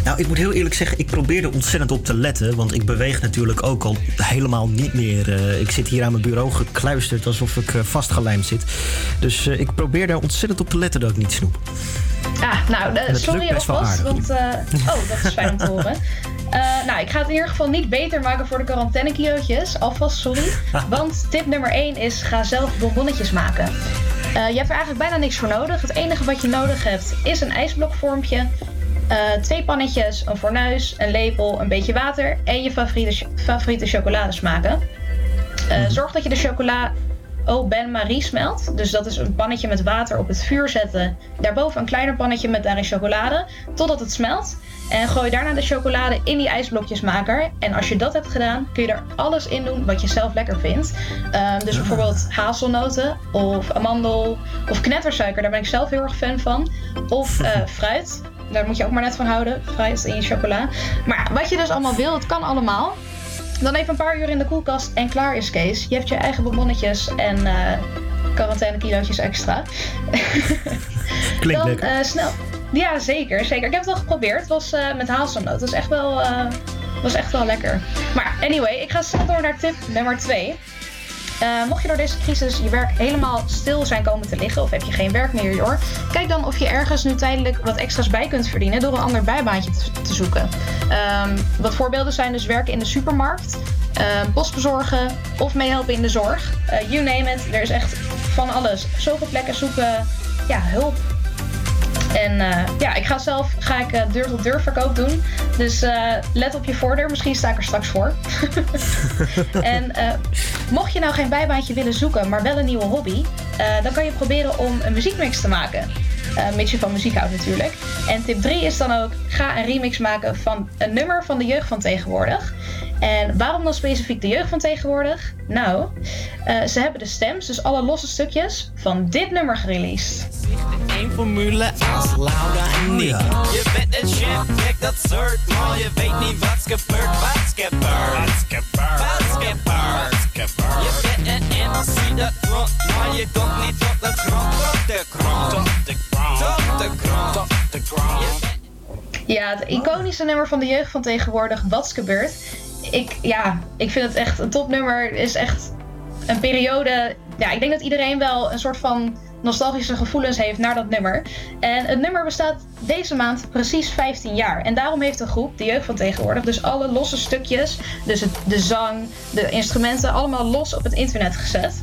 Nou, ik moet heel eerlijk zeggen, ik probeer er ontzettend op te letten. Want ik beweeg natuurlijk ook al helemaal niet meer. Eh, ik zit hier aan mijn bureau gekluisterd alsof ik vastgelijmd zit. Dus ik probeer daar ontzettend op te letten dat ik niet snoep. Ah, nou, sorry alvast. Want, eh, oh, dat is fijn om te horen. Eh, nou, ik ga het in ieder geval niet beter maken voor de quarantainekilootjes. Alvast sorry. [LAUGHS] Want tip nummer 1 is ga zelf bonbonnetjes maken. Eh, je hebt er eigenlijk bijna niks voor nodig. Het enige wat je nodig hebt is een ijsblokvormpje. twee pannetjes, een fornuis, een lepel, een beetje water en je favoriete, favoriete chocoladesmaken. Eh, Zorg dat je de chocola au bain marie smelt. Dus dat is een pannetje met water op het vuur zetten. Daarboven een kleiner pannetje met daarin chocolade. Totdat het smelt. En gooi daarna de chocolade in die ijsblokjesmaker. En als je dat hebt gedaan, kun je er alles in doen wat je zelf lekker vindt. Ehm, dus bijvoorbeeld hazelnoten of amandel of knettersuiker. Daar ben ik zelf heel erg fan van. Of [LAUGHS] eh, fruit. Daar moet je ook maar net van houden. Fruit in je chocola. Maar wat je dus allemaal wil, het kan allemaal. Dan even een paar uur in de koelkast en klaar is Kees. Je hebt je eigen bonbonnetjes en eh quarantaine kilootjes extra. [LAUGHS] Klinkt Dan lekker. eh, snel. Ja, zeker, zeker. Ik heb het al geprobeerd. Het was eh, met hazelnoot. Het was echt wel, was echt wel lekker. Maar anyway, ik ga snel door naar tip nummer 2. Mocht je door deze crisis je werk helemaal stil zijn komen te liggen, of heb je geen werk meer, hoor, kijk dan of je ergens nu tijdelijk wat extra's bij kunt verdienen door een ander bijbaantje te, zoeken. Ehm, wat voorbeelden zijn dus werken in de supermarkt, ehm, post bezorgen of meehelpen in de zorg. Eh, you name it, er is echt van alles. Zoveel plekken zoeken ja, hulp. En eh, ja, ik ga zelf ga ik, eh, deur-tot-deur verkoop doen. Dus eh, let op je voordeur. Misschien sta ik er straks voor. [LAUGHS] en mocht je nou geen bijbaantje willen zoeken, maar wel een nieuwe hobby, dan kan je proberen om een muziekmix te maken. Mits je van muziek houdt natuurlijk. En tip 3 is dan ook: ga een remix maken van een nummer van de jeugd van tegenwoordig. En waarom dan specifiek de jeugd van tegenwoordig? Nou, eh, ze hebben de stems, dus alle losse stukjes, van dit nummer gereleased. Eén formule als Laura en Nick. Je bent een chef, kijk dat soort, maar je weet niet wat's gebeurd, wat's gebeurd. Wat's gebeurd, wat's gebeurd. Je bent een MC dat front, maar je komt niet op de grond, op de grond, op de grond, op de grond, op de grond. Ja, het iconische nummer van de jeugd van tegenwoordig, Wat's gebeurd. Ik, ja, ik vind het echt een topnummer. is echt een periode. Ja, ik denk dat iedereen wel een soort van nostalgische gevoelens heeft naar dat nummer. En het nummer bestaat deze maand precies 15 jaar. En daarom heeft de groep, de jeugd van tegenwoordig, dus alle losse stukjes, dus het, de zang, de instrumenten, allemaal los op het internet gezet.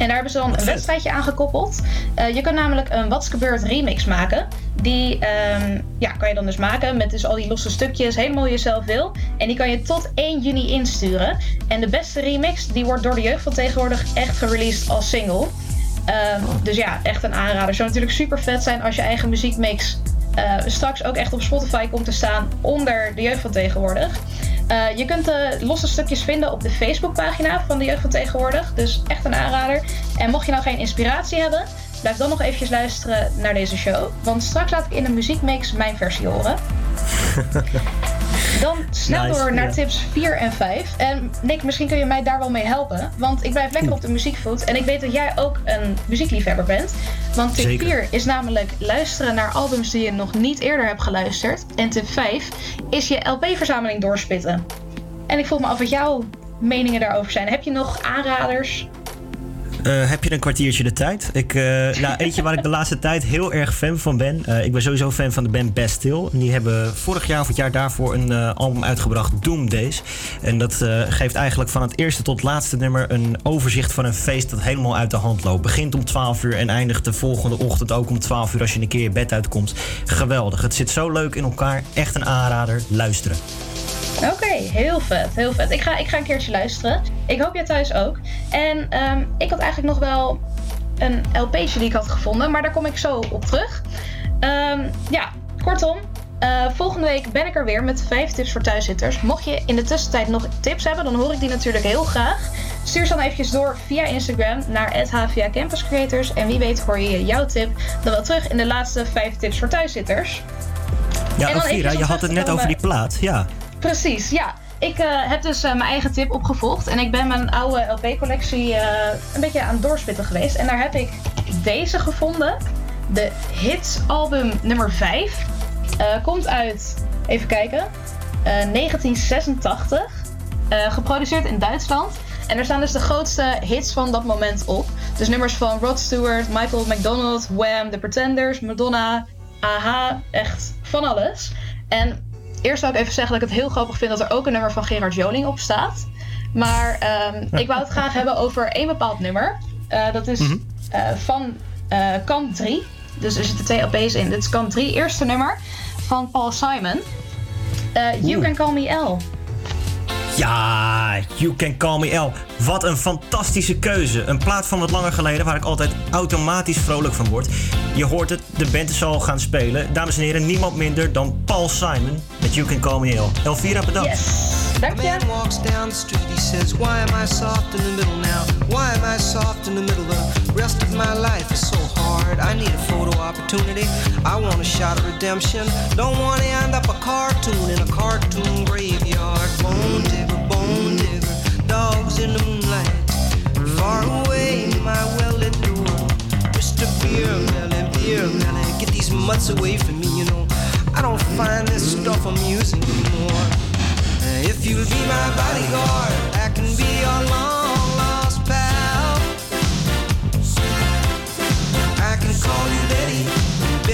En daar hebben ze dan een wedstrijdje aan gekoppeld. Eh, je kan namelijk een What's Gebeurd remix maken. Die ehm, ja, kan je dan dus maken met dus al die losse stukjes, helemaal jezelf wil. En die kan je tot 1 juni insturen. En de beste remix, die wordt door de jeugd van tegenwoordig echt gereleased als single. Ehm, dus ja, echt een aanrader. Zou natuurlijk super vet zijn als je eigen muziekmix eh, straks ook echt op Spotify komt te staan onder de jeugd van tegenwoordig. Eh, je kunt de losse stukjes vinden op de Facebookpagina van de jeugd van tegenwoordig. Dus echt een aanrader. En mocht je nou geen inspiratie hebben, blijf dan nog eventjes luisteren naar deze show. Want straks laat ik in de muziekmix mijn versie horen. [LAUGHS] Dan snel Nice, door naar tips 4 en 5. En Nick, misschien kun je mij daar wel mee helpen. Want ik blijf lekker op de muziekvoet. En ik weet dat jij ook een muziekliefhebber bent. Want tip Zeker. 4 is namelijk luisteren naar albums die je nog niet eerder hebt geluisterd. En tip 5 is je LP-verzameling doorspitten. En ik vroeg me af wat jouw meningen daarover zijn. Heb je nog aanraders? Eh, heb je een kwartiertje de tijd? Ik, eh, [LAUGHS] nou, eentje waar ik de laatste tijd heel erg fan van ben. Eh, ik ben sowieso fan van de band Bastille. En die hebben vorig jaar of het jaar daarvoor een album uitgebracht, Doom Days. En dat geeft eigenlijk van het eerste tot het laatste nummer een overzicht van een feest dat helemaal uit de hand loopt. Begint om 12 uur en eindigt de volgende ochtend ook om 12 uur als je een keer je bed uitkomt. Geweldig. Het zit zo leuk in elkaar. Echt een aanrader. Luisteren. Oké, heel vet, heel vet. Ik ga, ik ga een keertje luisteren. Ik hoop jij thuis ook. En ehm, ik had eigenlijk nog wel een LP'tje die ik had gevonden, maar daar kom ik zo op terug. Ehm, ja, kortom. eh, volgende week ben ik er weer met vijf tips voor thuiszitters. Mocht je in de tussentijd nog tips hebben, dan hoor ik die natuurlijk heel graag. Stuur ze dan eventjes door via Instagram naar HVA Campus Creators. En wie weet hoor je jouw tip dan wel terug in de laatste vijf tips voor thuiszitters. Ja, Elvira, eventjes je had het net over die plaat. Ja. Precies, ja. Ik eh, heb dus eh, mijn eigen tip opgevolgd. En ik ben mijn oude LP-collectie eh, een beetje aan doorspitten geweest. En daar heb ik deze gevonden. De Hits album nummer 5. Eh, komt uit, even kijken, eh, 1986. Eh, geproduceerd in Duitsland. En er staan dus de grootste hits van dat moment op. Dus nummers van Rod Stewart, Michael McDonald, Wham, The Pretenders, Madonna, Aha, echt van alles. En eerst zou ik even zeggen dat ik het heel grappig vind dat er ook een nummer van Gerard Joling op staat. Maar ehm, ik wou het graag hebben over één bepaald nummer. Eh, dat is eh, van eh, kant 3. Dus er zitten twee LP's in. Dit is kant 3, eerste nummer van Paul Simon. You Oeh. Can Call Me L. Ja, You Can Call Me L. Wat een fantastische keuze. Een plaat van wat langer geleden waar ik altijd automatisch vrolijk van word. Je hoort het, de band is al gaan spelen. Dames en heren, niemand minder dan Paul Simon met You Can Call Me L. Elvira, bedankt. Dank A man walks down the street, he says, Why am I soft in the middle now? Why am I soft in the middle? Rest of my life is so hard. I need a photo opportunity. I want a shot of redemption. Don't want to end up a cartoon in a cartoon graveyard. Bone digger, bone digger, dogs in the moonlight. Far away, my well lit door. Mr. Beer Melly, Beer Melly, get these mutts away from me, you know. I don't find this stuff amusing anymore. If you'll be my bodyguard, I can be your long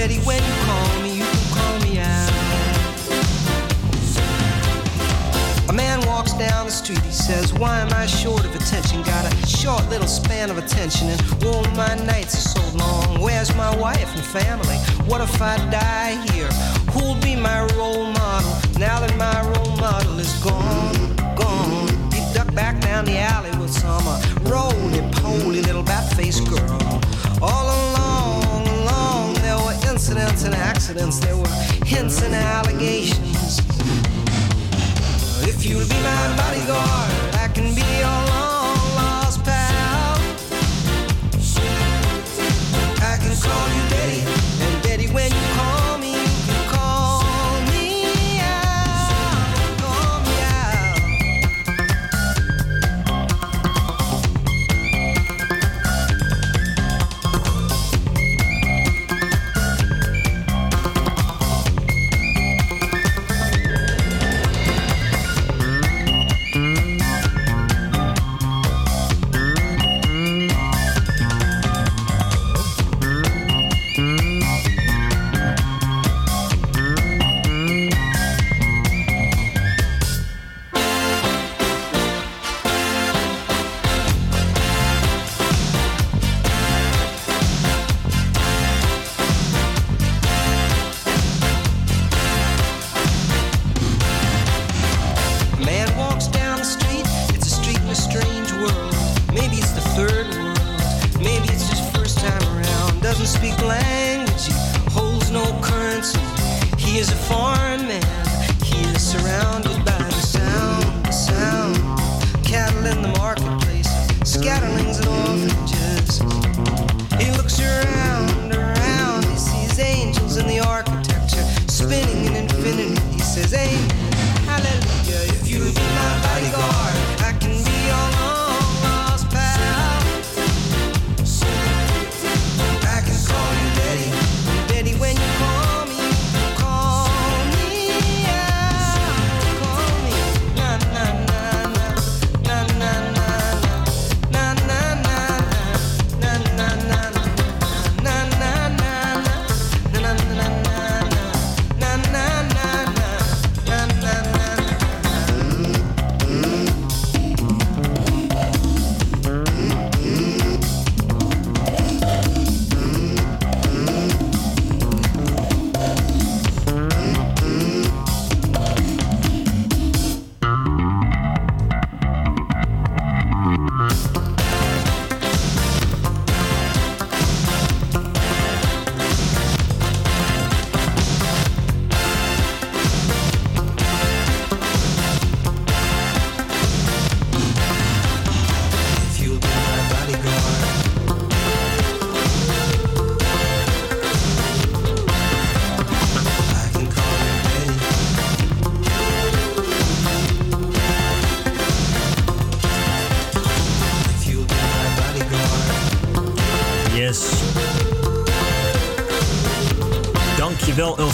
Betty. When you call me, you can call me out. A man walks down the street, he says, Why am I short of attention? Got a short little span of attention, and oh, my nights are so long. Where's my wife and family? What if I die here? Who'll be my role model now that my role model is gone? Gone. He ducked back down the alley with some uh, roly poly little bat faced girl. All incidents and accidents, there were hints and allegations. If you'll be my bodyguard, I can be your long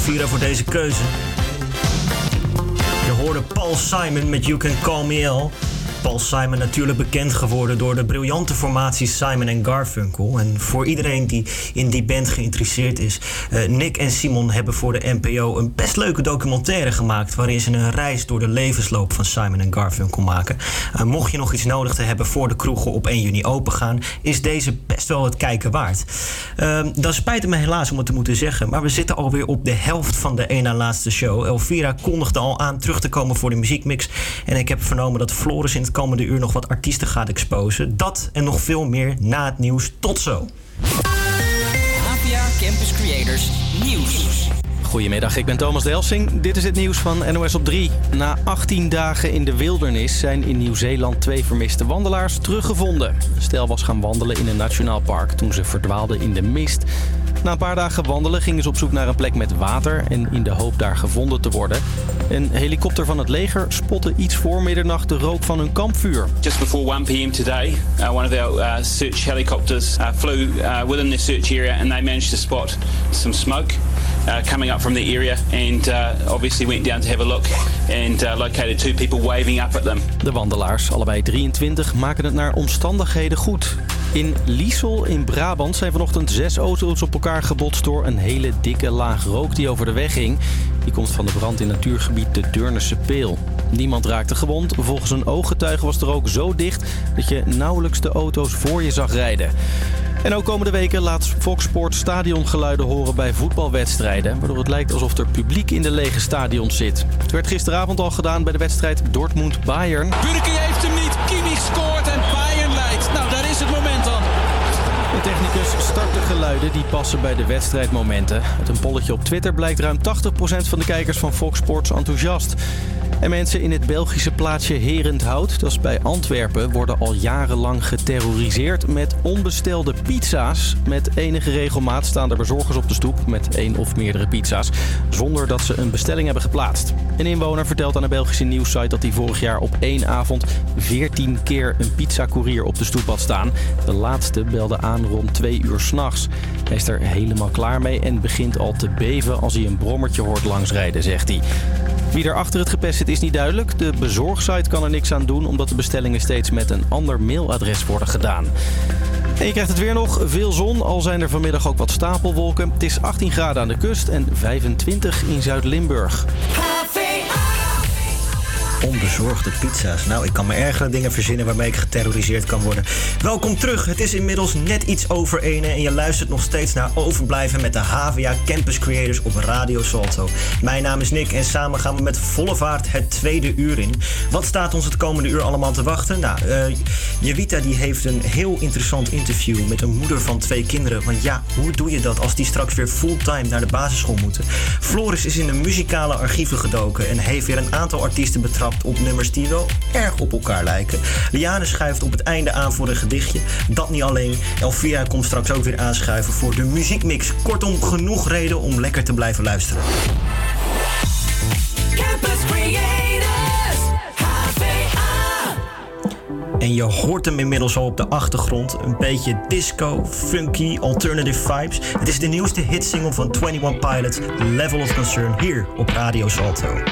Elvira voor deze keuze. Je hoorde Paul Simon met You Can Call Me El. Paul Simon natuurlijk bekend geworden door de briljante formatie Simon Garfunkel. En voor iedereen die in die band geïnteresseerd is, eh, Nick en Simon hebben voor de NPO een best leuke documentaire gemaakt. waarin ze een reis door de levensloop van Simon Garfunkel maken. Eh, mocht je nog iets nodig te hebben voor de kroegen op 1 juni opengaan, is deze best wel het kijken waard. Uh, dan spijt het me helaas om het te moeten zeggen, maar we zitten alweer op de helft van de één na laatste show. Elvira kondigde al aan terug te komen voor de muziekmix. En ik heb vernomen dat Floris in het komende uur nog wat artiesten gaat exposen. Dat en nog veel meer na het nieuws. Tot zo. APA Campus Creators Nieuws. Goedemiddag, ik ben Thomas Delsing. Dit is het nieuws van NOS op 3. Na 18 dagen in de wildernis zijn in Nieuw-Zeeland twee vermiste wandelaars teruggevonden. Stel was gaan wandelen in een nationaal park toen ze verdwaalden in de mist. Na een paar dagen wandelen gingen ze op zoek naar een plek met water en in de hoop daar gevonden te worden. Een helikopter van het leger spotte iets voor middernacht de rook van hun kampvuur. Just before 1 p.m. today, uh, one of our uh, search helicopters uh, flew within the search area and they managed to spot some smoke coming up from the area and obviously went down to have a look and located two people waving up at them. De wandelaars, allebei 23, maken het naar omstandigheden goed. In Liesel in Brabant zijn vanochtend zes auto's op elkaar gebotst door een hele dikke laag rook die over de weg ging. Die komt van de brand in natuurgebied de Deurnerse Peel. Niemand raakte gewond. Volgens een ooggetuige was de rook zo dicht dat je nauwelijks de auto's voor je zag rijden. En ook komende weken laat Fox Sports stadiongeluiden horen bij voetbalwedstrijden. Waardoor het lijkt alsof er publiek in de lege stadions zit. Het werd gisteravond al gedaan bij de wedstrijd Dortmund-Bayern. Burki heeft hem niet. Kimmich scoort en technicus start de geluiden die passen bij de wedstrijdmomenten. Uit een polletje op Twitter blijkt ruim 80% van de kijkers van Fox Sports enthousiast. En mensen in het Belgische plaatsje Herenthout, dat is bij Antwerpen, worden al jarenlang geterroriseerd met onbestelde pizza's. Met enige regelmaat staan er bezorgers op de stoep met één of meerdere pizza's, zonder dat ze een bestelling hebben geplaatst. Een inwoner vertelt aan een Belgische nieuwssite dat hij vorig jaar op één avond 14 keer een pizzacourier op de stoep had staan. De laatste belde aan rond twee uur s'nachts. Hij is er helemaal klaar mee en begint al te beven als hij een brommertje hoort langsrijden, zegt hij. Wie er achter het gepest zit is niet duidelijk. De bezorgsite kan er niks aan doen omdat de bestellingen steeds met een ander mailadres worden gedaan. En je krijgt het weer nog. Veel zon, al zijn er vanmiddag ook wat stapelwolken. Het is 18 graden aan de kust en 25 in Zuid-Limburg. Onbezorgde pizza's. Nou, ik kan me ergere dingen verzinnen waarmee ik geterroriseerd kan worden. Welkom terug. Het is inmiddels net iets over ene en je luistert nog steeds naar Overblijven met de HVA Campus Creators op Radio Salto. Mijn naam is Nick en samen gaan we met volle vaart het tweede uur in. Wat staat ons het komende uur allemaal te wachten? Nou, Jevita die heeft een heel interessant interview met een moeder van twee kinderen. Want ja, hoe doe je dat als die straks weer fulltime naar de basisschool moeten? Floris is in de muzikale archieven gedoken en heeft weer een aantal artiesten betrapt op nummers die wel erg op elkaar lijken. Liane schuift op het einde aan voor een gedichtje. Dat niet alleen. Elvira komt straks ook weer aanschuiven voor de muziekmix. Kortom, genoeg reden om lekker te blijven luisteren. Campus Creators, HVA. En je hoort hem inmiddels al op de achtergrond. Een beetje disco, funky, alternative vibes. Het is de nieuwste hitsingle van 21 Pilots, Level of Concern, hier op Radio Salto.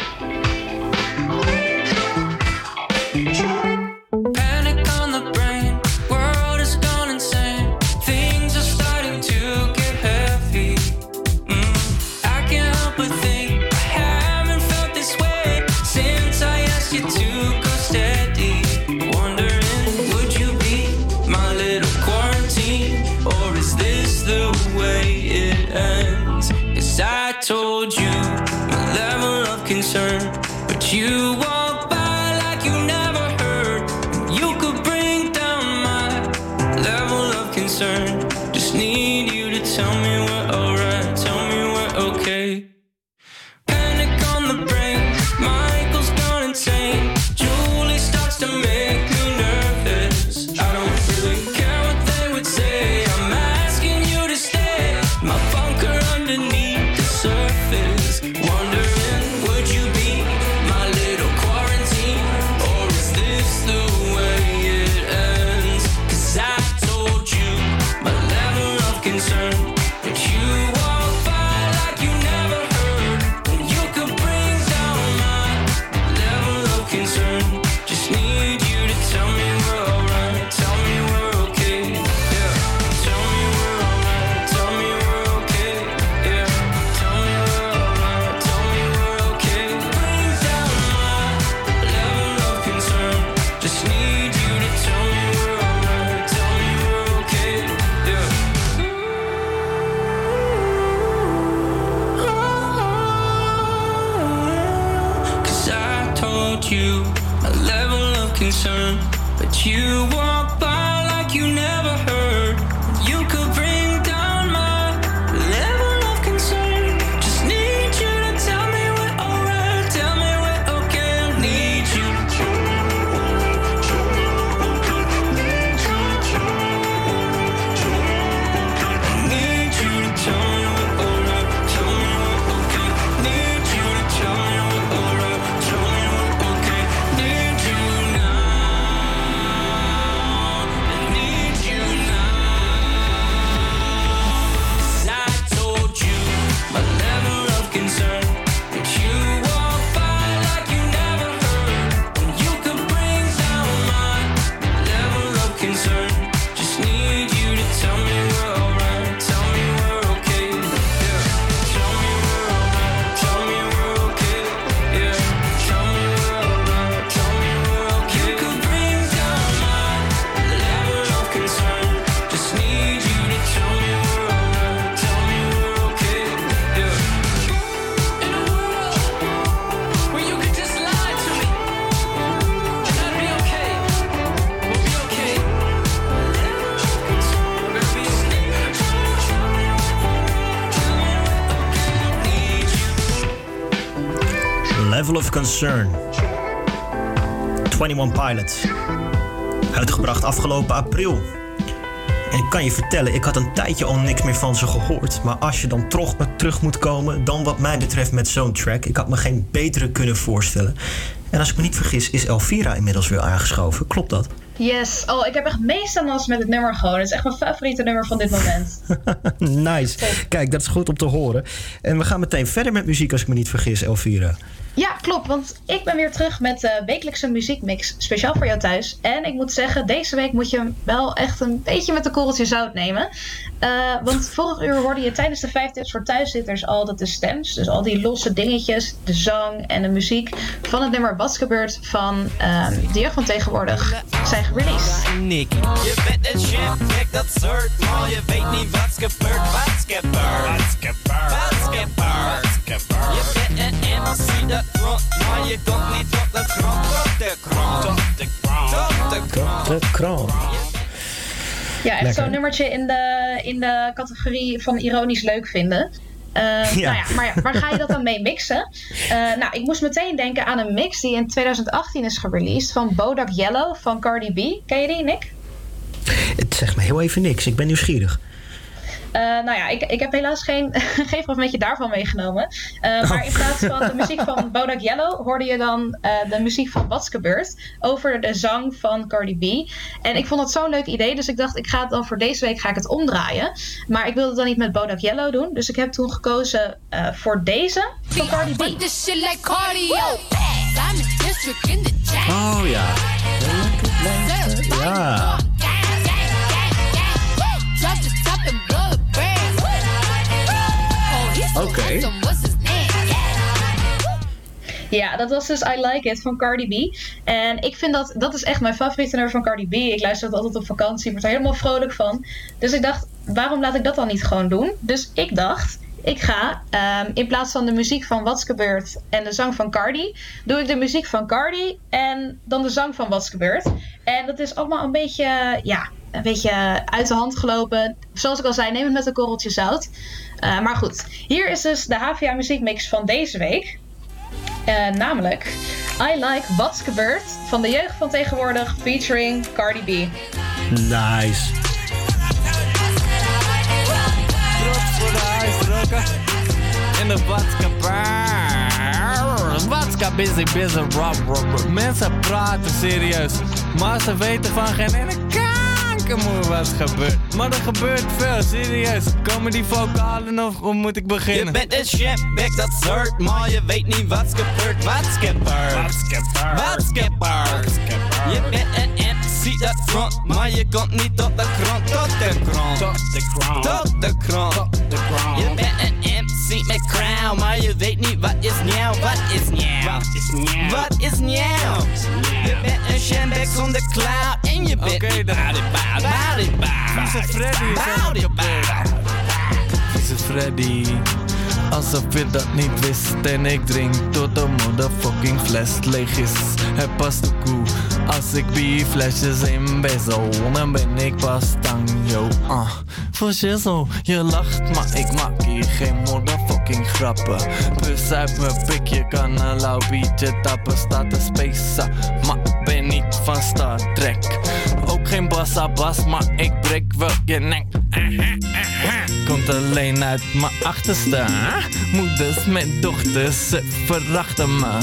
Concern. 21 Pilots. Uitgebracht afgelopen april. En ik kan je vertellen, ik had een tijdje al niks meer van ze gehoord. Maar als je dan toch terug moet komen, dan wat mij betreft met zo'n track. Ik had me geen betere kunnen voorstellen. En als ik me niet vergis, is Elvira inmiddels weer aangeschoven. Klopt dat? Yes. Oh, ik heb echt meestal met het nummer gewoon. Het is echt mijn favoriete nummer van dit moment. [LAUGHS] nice. Kijk, dat is goed om te horen. En we gaan meteen verder met muziek als ik me niet vergis, Elvira. Klopt. Want ik ben weer terug met de wekelijkse muziekmix. Speciaal voor jou thuis. En ik moet zeggen, deze week moet je hem wel echt een beetje met een korreltje zout nemen. Eh, want vorig uur hoorde je tijdens de 5 tips voor thuiszitters al dat de stems, dus al die losse dingetjes, de zang en de muziek van het nummer Wat's Gebeurd van de jeugd van tegenwoordig zijn gereleased. Nick. Je bent een chef, kijk dat soort, maar je weet niet. Wat's gebeurd. Wat's gebeurd. Je bent een MC dat maar je komt niet op de grond, op de grond. Op de grond. Op de grond. De kroon. Ja, echt zo'n nummertje in de, in de categorie van ironisch leuk vinden. Eh, Ja. Nou ja, maar waar ga je dat dan mee mixen? Eh, nou, ik moest meteen denken aan een mix die in 2018 is gereleased van Bodak Yellow van Cardi B. Ken je die, Nick? Het zegt me heel even niks. Ik ben nieuwsgierig. Eh, nou ja, ik, ik heb helaas geen, [LAUGHS] geen fragmentje daarvan meegenomen. Eh, maar in plaats van de muziek van Bodak Yellow hoorde je dan eh, de muziek van Wat's Gebeurd over de zang van Cardi B. En ik vond het zo'n leuk idee, dus ik dacht ik ga het dan voor deze week ga ik het omdraaien. Maar ik wilde het dan niet met Bodak Yellow doen, dus ik heb toen gekozen eh, voor deze van Cardi B. This shit like cardio. Diamond district in the jack. Oh ja. Ja. Oké. Ja, dat was dus I Like It van Cardi B. En ik vind dat, dat is echt mijn favoriete nummer van Cardi B. Ik luister dat altijd op vakantie, word er helemaal vrolijk van. Dus ik dacht, waarom laat ik dat dan niet gewoon doen? Dus ik dacht, ik ga ehm, in plaats van de muziek van Wat's Gebeurd en de zang van Cardi, doe ik de muziek van Cardi en dan de zang van Wat's Gebeurd. En dat is allemaal een beetje, ja, een beetje uit de hand gelopen. Zoals ik al zei, neem het met een korreltje zout. Eh, maar goed, hier is dus de HVA muziekmix van deze week. Eh, namelijk I Like What's Gebeurd van de jeugd van tegenwoordig featuring Cardi B. Nice. In de. Badka busy, busy, rap, rap, rap. Mensen praten serieus. Maar ze weten van geen ene wat gebeurt. Maar er gebeurt veel, serieus. Komen die vocalen of hoe moet ik beginnen? Je bent een chef, dat soort, maar je weet niet wat's gebeurd, wat's gebeurd. Wat's gebeurd. Wat's gebeurd. Je bent een MC dat front, maar je komt niet tot de grond, tot de grond. Tot de grond. Tot de grond. Je bent een Crown, maar je weet niet wat is nieuw, wat is nieuw. Wat is nieuw. Wat is nieuw. Je bent een shambek zonder cloud en je bent niet bout, bout it, bout. Vieze Freddy. Vieze Freddy. Alsof je dat niet wist En ik drink tot de motherfucking fles leeg is. Het past de koe Als ik bier flesjes in bezel Dan ben ik pas yo ah. Voor shizzle, je lacht maar ik maak hier geen motherfucking grappen. Pus uit mijn pik, je kan een lauw biertje tappen Staat te spacen, maar ben niet van Star Trek geen bassa bas, maar ik breek wel je nek. Komt alleen uit mijn achterste? Moeders met dochters, ze verachten me.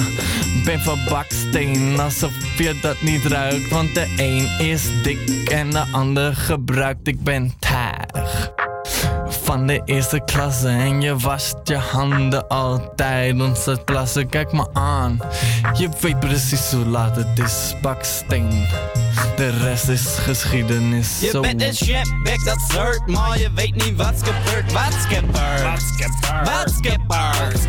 Ben van baksteen, alsof je dat niet ruikt Want de een is dik en de ander gebruikt. Ik ben taag van de eerste klasse En je wast je handen altijd Onze plassen, kijk me aan Je weet precies hoe laat het is Baksteen De rest is geschiedenis Je Zo- bent een shitbag, dat soort, maar je weet niet wat's gebeurd. Wat's gebeurd. Wat's gebeurd.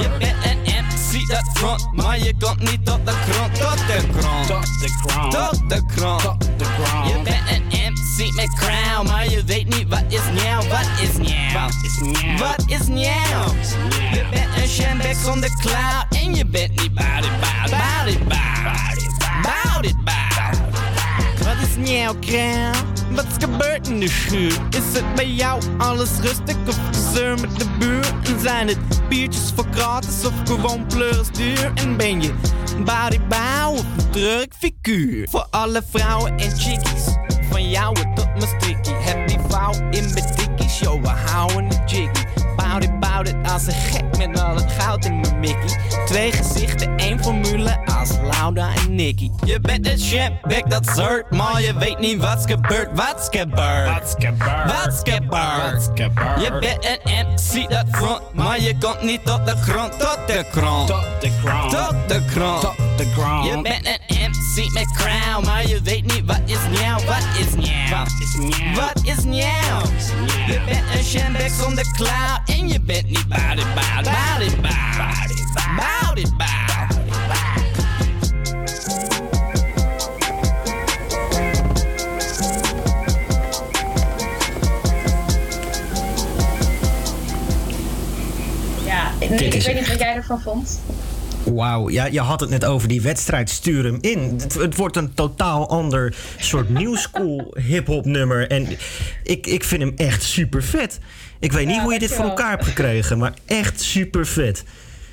Je bent een MC dat front, maar je komt niet tot de grond, tot de grond. Tot de grond. Tot de grond. Je bent een MC met crown, maar je weet niet wat is nieuw, wat is nieuw. Wat is nieuw. Wat is nieuw. Je bent een shitbag zonder cloud en je bent niet bout it, bout, bout it, bout nieuw, kraan? Wat gebeurd in de schuur? Is het bij jou alles rustig of gezeur met de buur? En zijn het biertjes voor gratis of gewoon pleurs duur? En ben je bodybouw of druk figuur? Voor alle vrouwen en chickies, van jou tot mijn strikkie. Heb die vouw in mijn yo, we houden het jiggy. Bout it, bout it, als een gek met al het goud in mijn mickey. Twee gezichten, één formule als Lauda en Nicky. Je bent een shitbag, dat soort, maar je weet niet wat's gebeurd, wat's gebeurd. Wat's gebeurd. Wat's gebeurd. Je bent een MC dat front, maar je komt niet tot de grond, tot de grond. Tot de grond. Tot de grond. Tot de grond. Je bent een MC met crown, maar je weet niet wat is nieuw, wat is nieuw. Wat is nieuw. Wat is nieuw. Je bent een shitbag zonder cloud en je bent niet bout it, bout it, bout it. Ja, ik weet niet wat jij ervan vond. Wauw, ja, je had het net over die wedstrijd. Stuur hem in. Het, het wordt een totaal ander soort new school hip-hop nummer. En ik, ik vind hem echt super vet. Ik weet niet hoe je dit voor elkaar hebt gekregen, maar echt super vet.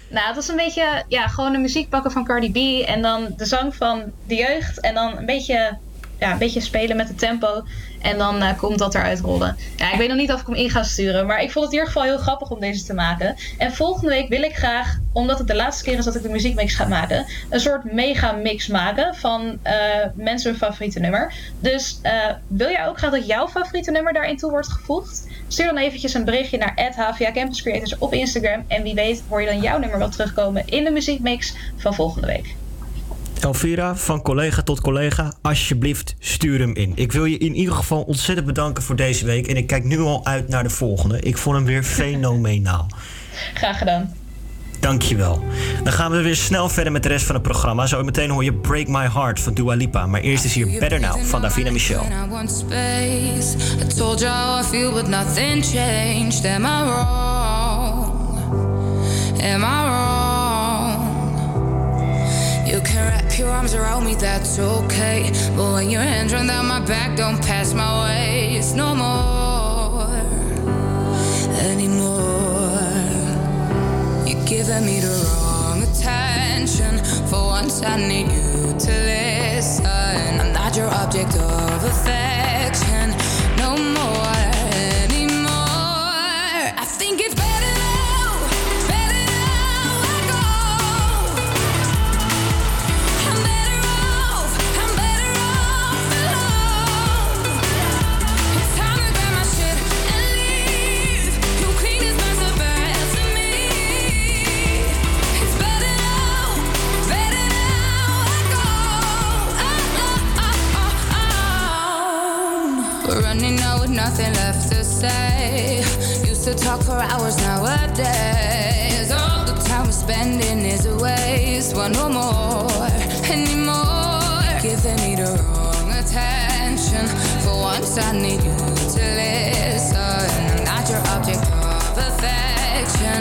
Nou, het was een beetje, ja, gewoon de muziek pakken van Cardi B. En dan de zang van de jeugd. En dan een beetje, ja, een beetje spelen met het tempo. En dan eh, komt dat eruit rollen. Ja, ik weet nog niet of ik hem in ga sturen. Maar ik vond het in ieder geval heel grappig om deze te maken. En volgende week wil ik graag, omdat het de laatste keer is dat ik de muziekmix ga maken. Een soort mega mix maken van eh, mensen hun favoriete nummer. Dus eh, wil jij ook graag dat jouw favoriete nummer daarin toe wordt gevoegd? Stuur dan eventjes een berichtje naar HVA Campus Creators op Instagram. En wie weet hoor je dan jouw nummer wel terugkomen in de muziekmix van volgende week. Elvira, van collega tot collega, alsjeblieft stuur hem in. Ik wil je in ieder geval ontzettend bedanken voor deze week. En ik kijk nu al uit naar de volgende. Ik vond hem weer [LAUGHS] fenomenaal. Graag gedaan. Dankjewel. Dan gaan we weer snel verder met de rest van het programma. Zo meteen hoor je Break My Heart van Dua Lipa. Maar eerst is hier Better Now van Davina Michel. I want space. Your arms around me, that's okay. But when your hands run down my back, don't pass my waist no more. Anymore. You're giving me the wrong attention. For once, I need you to listen. I'm not your object of affection. Nothing left to say. Used to talk for hours nowadays. All the time we're spending is a waste. Want no more anymore. Giving me the wrong attention. For once, I need you to listen. I'm not your object of affection.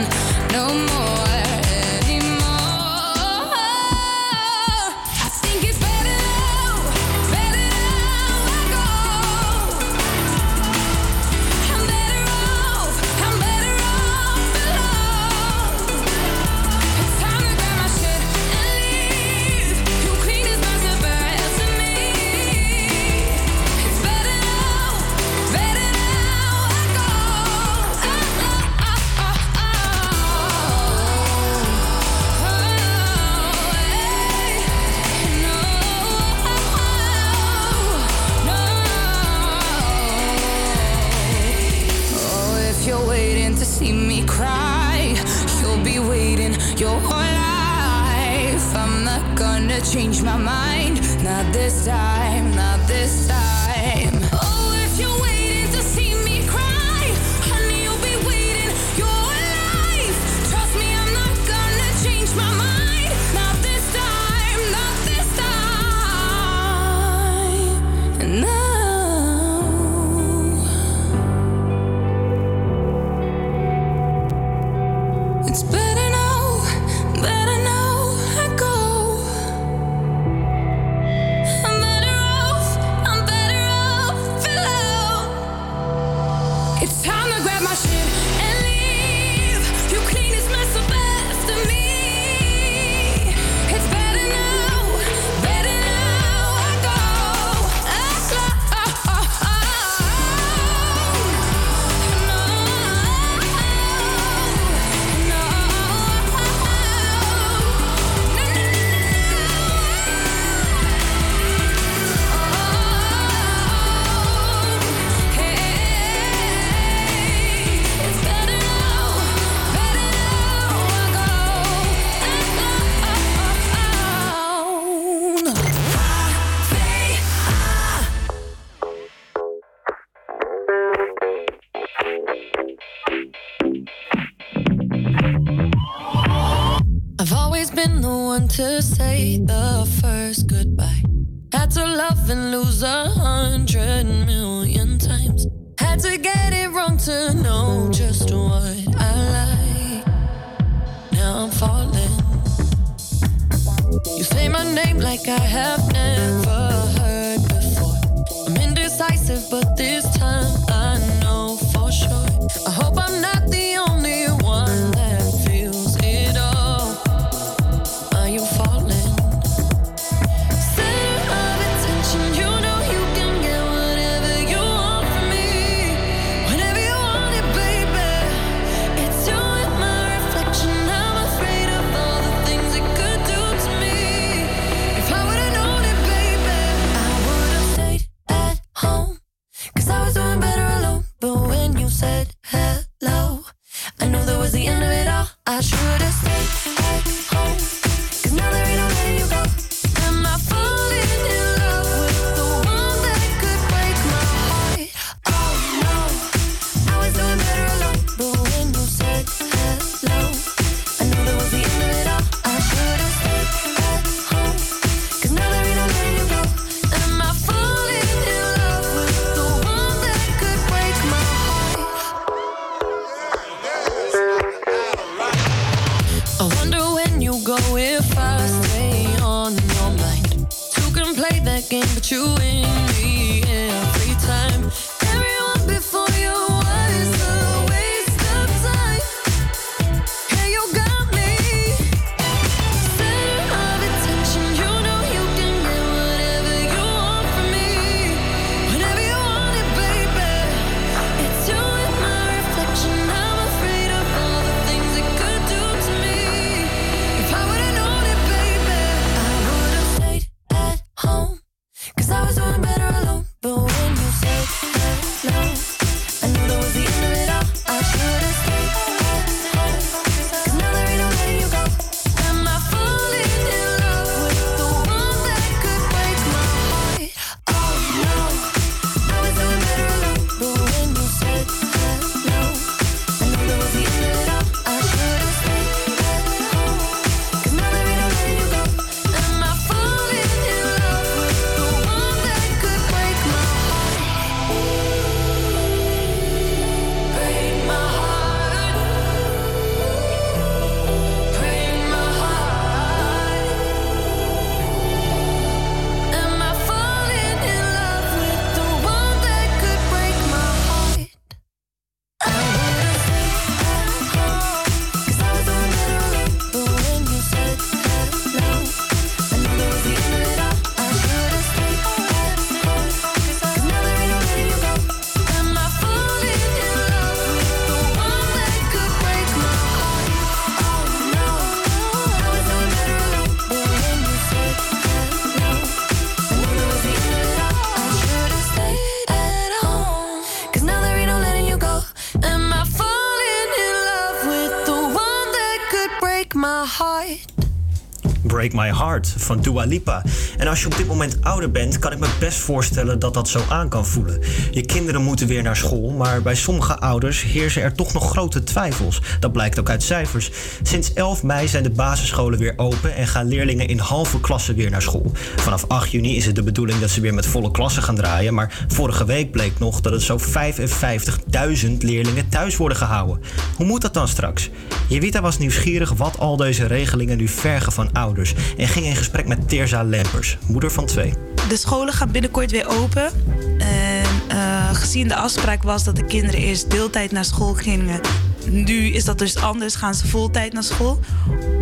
Van Dua Lipa. En als je op dit moment ouder bent, kan ik me best voorstellen dat dat zo aan kan voelen. Je kinderen moeten weer naar school, maar bij sommige ouders heersen er toch nog grote twijfels. Dat blijkt ook uit cijfers. Sinds 11 mei zijn de basisscholen weer open en gaan leerlingen in halve klassen weer naar school. Vanaf 8 juni is het de bedoeling dat ze weer met volle klassen gaan draaien, maar vorige week bleek nog dat het zo 55.000 leerlingen thuis worden gehouden. Hoe moet dat dan straks? Jevita was nieuwsgierig wat al deze regelingen nu vergen van ouders en ging in gesprek met Teerza Lempers, moeder van twee. De scholen gaan binnenkort weer open. En eh, gezien de afspraak was dat de kinderen eerst deeltijd naar school gingen. Nu is dat dus anders, gaan ze voltijd naar school.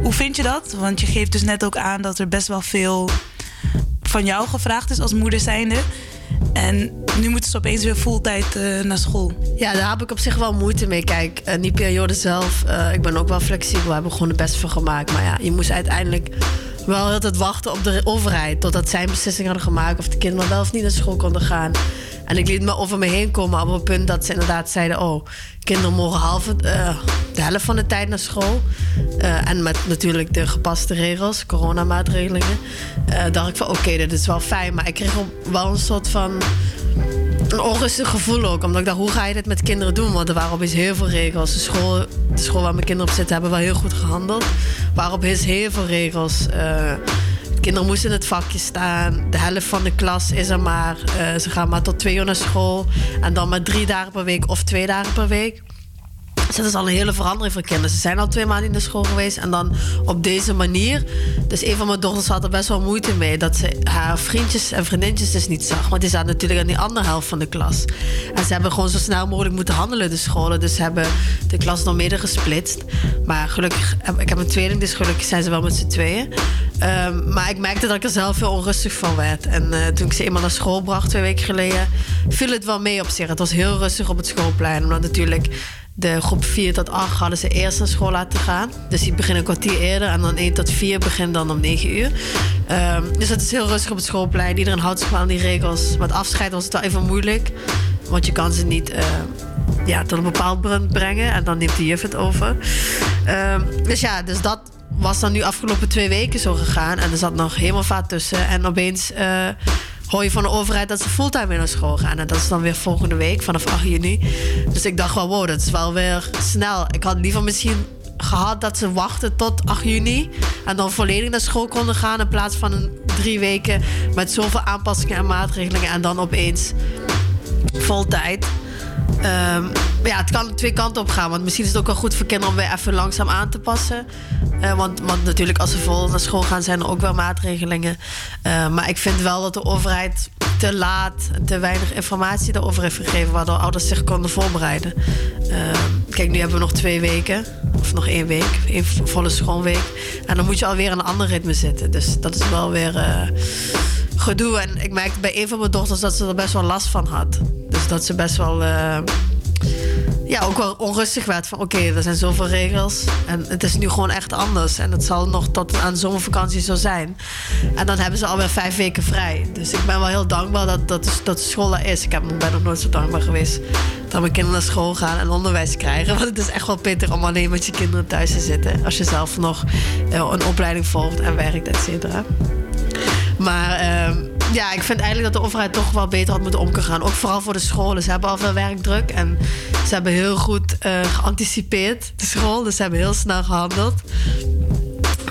Hoe vind je dat? Want je geeft dus net ook aan dat er best wel veel van jou gevraagd is als moeder zijnde. En nu moeten ze opeens weer fulltijd eh, naar school. Ja, daar heb ik op zich wel moeite mee. Kijk, in die periode zelf, eh, ik ben ook wel flexibel. We hebben gewoon het beste van gemaakt. Maar ja, je moest uiteindelijk wel heel tijd wachten op de overheid. Totdat zij een beslissing hadden gemaakt of de kinderen wel of niet naar school konden gaan. En ik liet me over me heen komen op het punt dat ze inderdaad zeiden... oh, kinderen mogen half, eh, de helft van de tijd naar school. Eh, en met natuurlijk de gepaste regels, coronamaatregelingen. eh dacht ik van oké, dit is wel fijn. Maar ik kreeg wel een soort van een onrustig gevoel ook. Omdat ik dacht, hoe ga je dit met kinderen doen? Want er waren opeens heel veel regels. De school, de school waar mijn kinderen op zitten hebben wel heel goed gehandeld. Waren opeens heel veel regels. Eh, kinderen moesten in het vakje staan. De helft van de klas is er maar. Eh, ze gaan maar tot twee uur naar school. En dan maar drie dagen per week of twee dagen per week. Dus dat is al een hele verandering voor kinderen. Ze zijn al twee maanden in de school geweest. En dan op deze manier. Dus een van mijn dochters had er best wel moeite mee. Dat ze haar vriendjes en vriendinnetjes dus niet zag. Want die zaten natuurlijk aan die andere helft van de klas. En ze hebben gewoon zo snel mogelijk moeten handelen, de scholen. Dus ze hebben de klas nog midden gesplitst. Maar gelukkig, ik heb een tweeling, dus gelukkig zijn ze wel met z'n tweeën. Ehm, maar ik merkte dat ik er zelf heel onrustig van werd. En eh, toen ik ze eenmaal naar school bracht, twee weken geleden, viel het wel mee op zich. Het was heel rustig op het schoolplein. Omdat natuurlijk de groep 4 tot 8 hadden ze eerst naar school laten gaan. Dus die beginnen een kwartier eerder. En dan 1 tot 4 begint dan om 9 uur. Ehm, dus het is heel rustig op het schoolplein. Iedereen houdt zich wel aan die regels. Met afscheid was het wel even moeilijk. Want je kan ze niet eh, ja, tot een bepaald punt brengen. En dan neemt de juf het over. Ehm, dus ja, dus dat was dan nu afgelopen twee weken zo gegaan. En er zat nog helemaal vaat tussen. En opeens eh, hoor je van de overheid dat ze fulltime weer naar school gaan. En dat is dan weer volgende week, vanaf 8 juni. Dus ik dacht wel, wow, dat is wel weer snel. Ik had liever misschien gehad dat ze wachten tot 8 juni. En dan volledig naar school konden gaan. In plaats van drie weken met zoveel aanpassingen en maatregelingen. En dan opeens voltijd. Ehm, ja, het kan twee kanten op gaan. Want misschien is het ook wel goed voor kinderen om weer even langzaam aan te passen. Eh, want, want natuurlijk, als ze vol naar school gaan, zijn er ook wel maatregelingen. Eh, maar ik vind wel dat de overheid te laat te weinig informatie daarover heeft gegeven. Waardoor ouders zich konden voorbereiden. Ehm, kijk, nu hebben we nog twee weken. Of nog één week. één volle schoolweek. En dan moet je alweer in een ander ritme zitten. Dus dat is wel weer eh, gedoe. En ik merkte bij een van mijn dochters dat ze er best wel last van had. Dus dat ze best wel eh, ja, ook wel onrustig werd van oké, er zijn zoveel regels en het is nu gewoon echt anders. En het zal nog tot aan zomervakantie zo zijn. En dan hebben ze alweer vijf weken vrij. Dus ik ben wel heel dankbaar dat, dat, dat school er is. Ik heb, ben nog nooit zo dankbaar geweest dat mijn kinderen naar school gaan en onderwijs krijgen. [LAUGHS] Want het is echt wel pittig om alleen met je kinderen thuis te zitten. Als je zelf nog eh, een opleiding volgt en werkt, et cetera. Maar ehm, ja, ik vind eigenlijk dat de overheid toch wel beter had moeten om kunnen gaan. Ook vooral voor de scholen. Ze hebben al veel werkdruk en ze hebben heel goed eh, geanticipeerd, de school. Dus ze hebben heel snel gehandeld.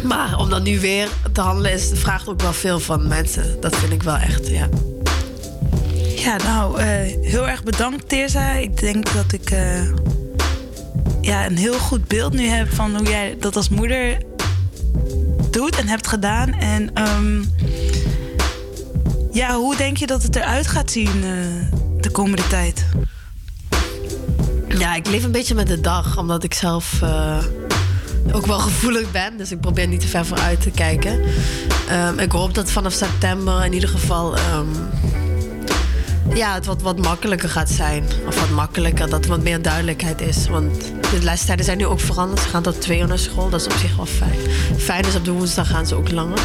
Maar om dan nu weer te handelen, is, vraagt ook wel veel van mensen. Dat vind ik wel echt, ja. Ja, nou, eh, heel erg bedankt, Teerza. Ik denk dat ik eh, ja, een heel goed beeld nu heb van hoe jij dat als moeder doet en hebt gedaan. En ehm, ja, hoe denk je dat het eruit gaat zien eh, de komende tijd? Ja, ik leef een beetje met de dag, omdat ik zelf eh, ook wel gevoelig ben. Dus ik probeer niet te ver vooruit te kijken. Ehm, ik hoop dat vanaf september in ieder geval ehm, ja, het wat, wat makkelijker gaat zijn. Of wat makkelijker, dat er wat meer duidelijkheid is. Want de lestijden zijn nu ook veranderd. Ze gaan tot twee uur naar school, dat is op zich wel fijn. Fijn is op de woensdag gaan ze ook langer.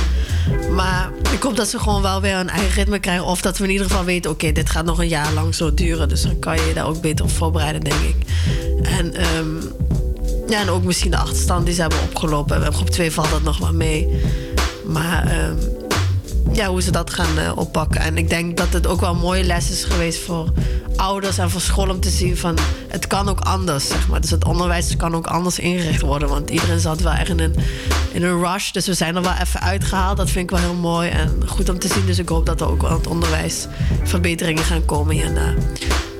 Maar ik hoop dat ze gewoon wel weer een eigen ritme krijgen. Of dat we in ieder geval weten, oké, dit gaat nog een jaar lang zo duren. Dus dan kan je je daar ook beter op voorbereiden, denk ik. En ehm, ja, en ook misschien de achterstand die ze hebben opgelopen. Bij groep 2 valt dat nog wel mee. Maar ehm, ja, hoe ze dat gaan eh, oppakken. En ik denk dat het ook wel een mooie les is geweest voor ouders en voor school om te zien van het kan ook anders. Zeg maar. Dus het onderwijs kan ook anders ingericht worden. Want iedereen zat wel echt in een, in een rush. Dus we zijn er wel even uitgehaald. Dat vind ik wel heel mooi en goed om te zien. Dus ik hoop dat er ook in het onderwijs verbeteringen gaan komen hierna.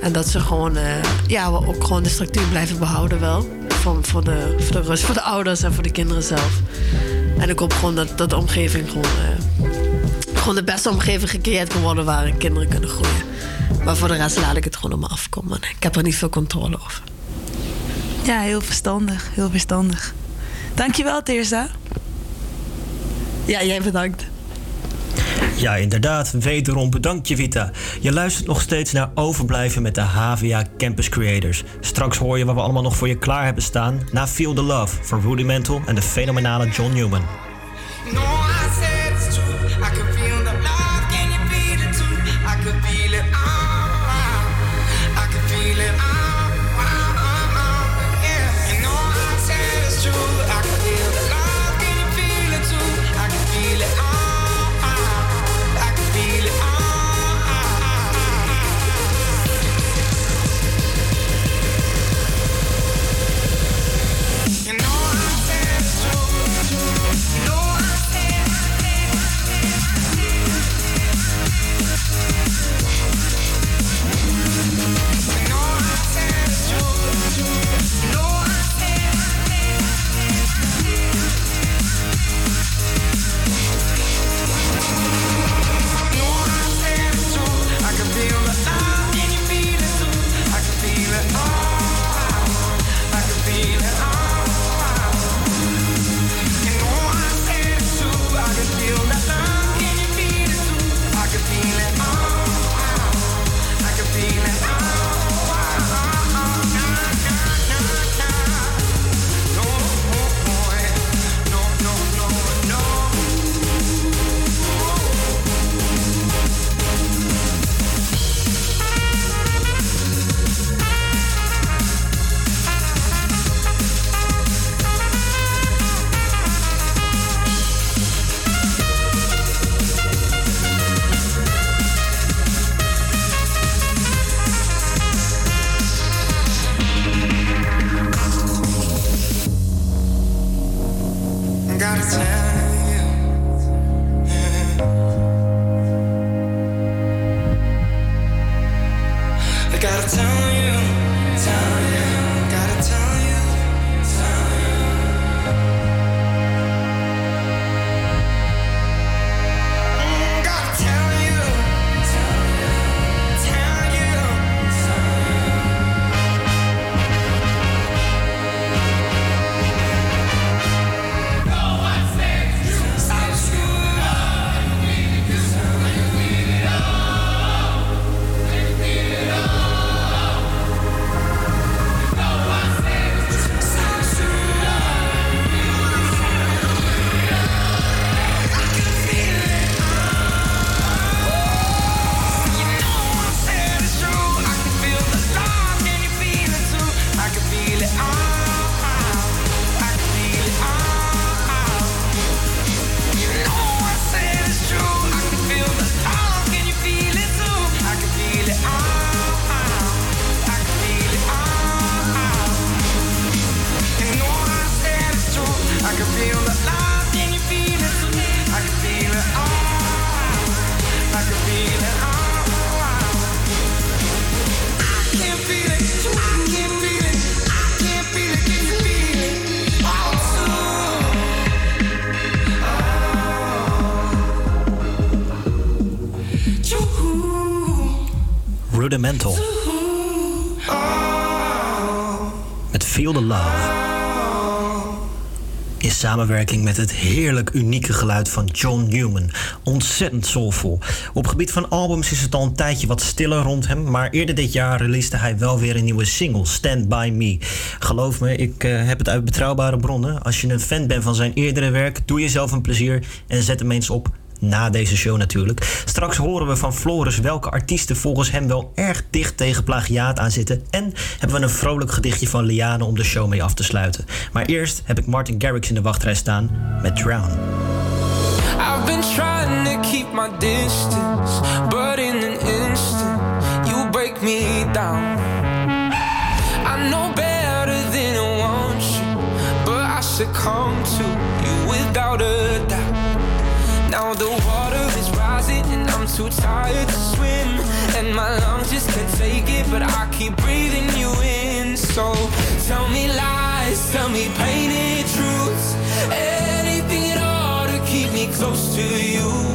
En dat ze gewoon, eh, ja, we ook gewoon de structuur blijven behouden wel. Voor, voor, de, voor de rust, voor de ouders en voor de kinderen zelf. En ik hoop gewoon dat, dat de omgeving gewoon, eh, gewoon de beste omgeving gecreëerd kan worden waarin kinderen kunnen groeien. Maar voor de rest laat ik het gewoon op me afkomen. Ik heb er niet veel controle over. Ja, heel verstandig. Heel verstandig. Dankjewel, Teersa. Ja, jij bedankt. Ja, inderdaad. Wederom bedankt Vita. Je luistert nog steeds naar Overblijven met de HVA Campus Creators. Straks hoor je wat we allemaal nog voor je klaar hebben staan. Na Feel the Love van Rudimental en de fenomenale John Newman. No, I can feel the love. Can you feel it too? I can feel it. Oh. I can feel it. Oh, Met Feel the Love. In samenwerking met het heerlijk unieke geluid van John Newman. Ontzettend soulvol. Op gebied van albums is het al een tijdje wat stiller rond hem. Maar eerder dit jaar releasede hij wel weer een nieuwe single, Stand By Me. Geloof me, ik eh, heb het uit betrouwbare bronnen. Als je een fan bent van zijn eerdere werk, doe jezelf een plezier en zet hem eens op Na deze show natuurlijk. Straks horen we van Floris welke artiesten volgens hem wel erg dicht tegen plagiaat aan zitten. En hebben we een vrolijk gedichtje van Liane om de show mee af te sluiten. Maar eerst heb ik Martin Garrix in de wachtrij staan met Drown. I've been trying to keep my distance, but in an instant, you break me down. Too tired to swim, and my lungs just can't take it, but I keep breathing you in. So tell me lies, tell me painted truths, anything at all to keep me close to you.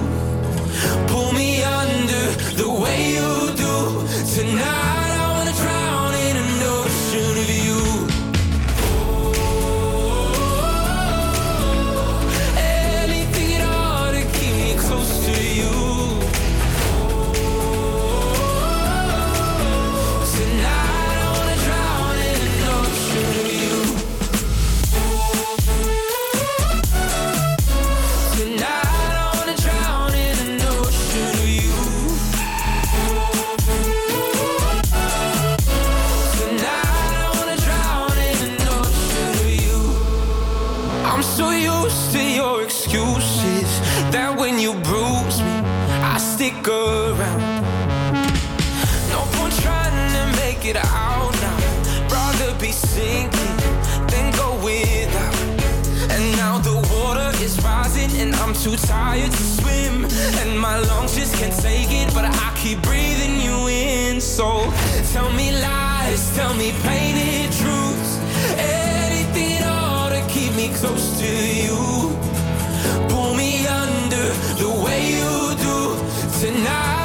Is rising, and I'm too tired to swim. And my lungs just can't take it, but I keep breathing you in. So tell me lies, tell me painted truths. Anything at all to keep me close to you. Pull me under the way you do. Tonight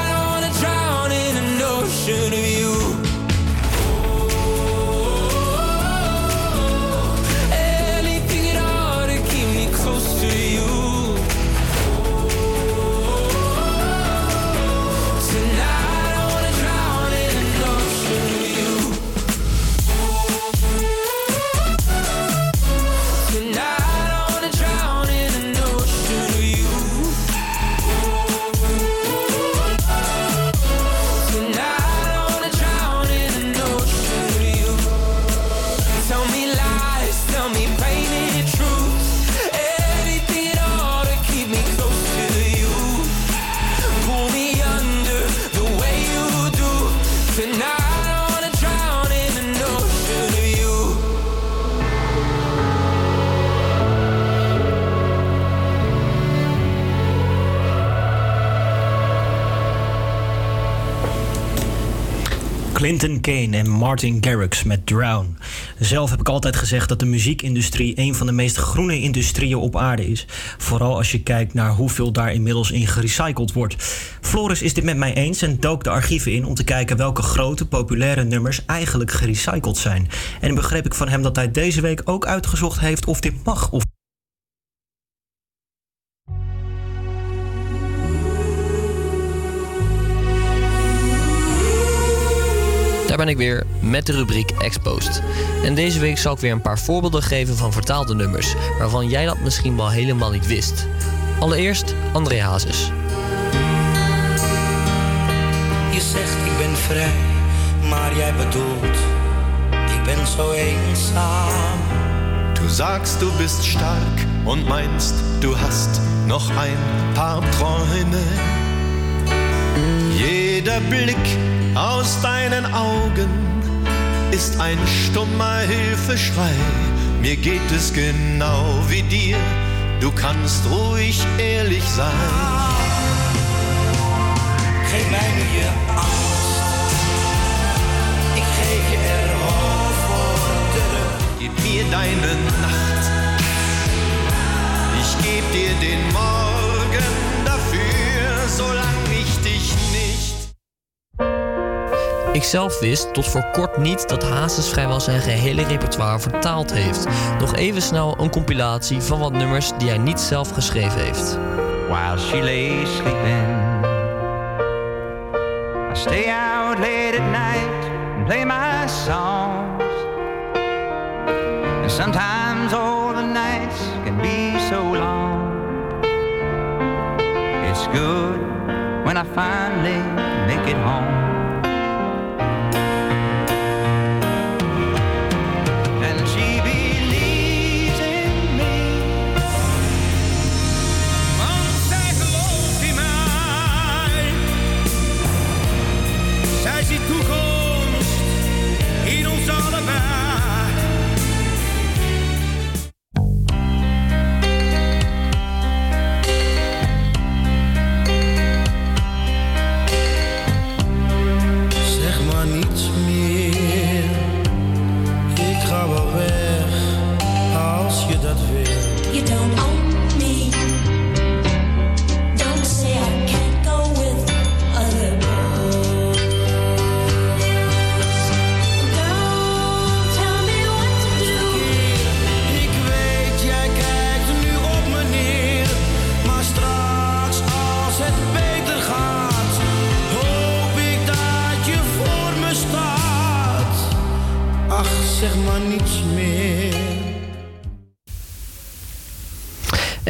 Clinton Kane en Martin Garrix met Drown. Zelf heb ik altijd gezegd dat de muziekindustrie een van de meest groene industrieën op aarde is. Vooral als je kijkt naar hoeveel daar inmiddels in gerecycled wordt. Floris is dit met mij eens en dook de archieven in om te kijken welke grote populaire nummers eigenlijk gerecycled zijn. En begreep ik van hem dat hij deze week ook uitgezocht heeft of dit mag of Daar ben ik weer met de rubriek Exposed. En deze week zal ik weer een paar voorbeelden geven van vertaalde nummers, waarvan jij dat misschien wel helemaal niet wist. Allereerst André Hazes. Je zegt ik ben vrij, maar jij bedoelt, ik ben zo eenzaam. Du sagst, du bist stark und meinst, du hast noch ein paar Träume. Jeder Blick aus deinen Augen ist ein stummer Hilfeschrei. Mir geht es genau wie dir, du kannst ruhig ehrlich sein. Geef mij nu je angst, ik geef je er hoop voor terug. Gib mir deine Nacht, ich geb dir den Morgen dafür, solange Ik zelf wist tot voor kort niet dat Hazes vrijwel zijn gehele repertoire vertaald heeft. Nog even snel een compilatie van wat nummers die hij niet zelf geschreven heeft. While she lays sleeping, I stay out late at night and play my songs. And sometimes all the nights can be so long. when I finally make it home.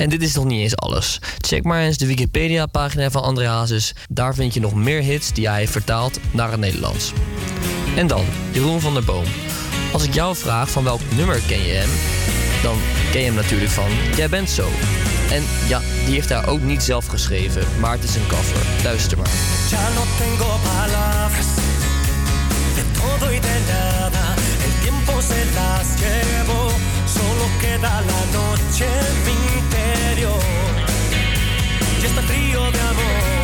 En dit is nog niet eens alles. Check maar eens de Wikipedia-pagina van André Hazes. Daar vind je nog meer hits die hij heeft vertaald naar het Nederlands. En dan, Jeroen van der Boom. Als ik jou vraag van welk nummer ken je hem, dan ken je hem natuurlijk van Jij bent zo. En ja, die heeft hij ook niet zelf geschreven, maar het is een cover. Luister maar. De todo y nada. El tiempo se las solo queda la noche en mi interior. Y está frío de amor.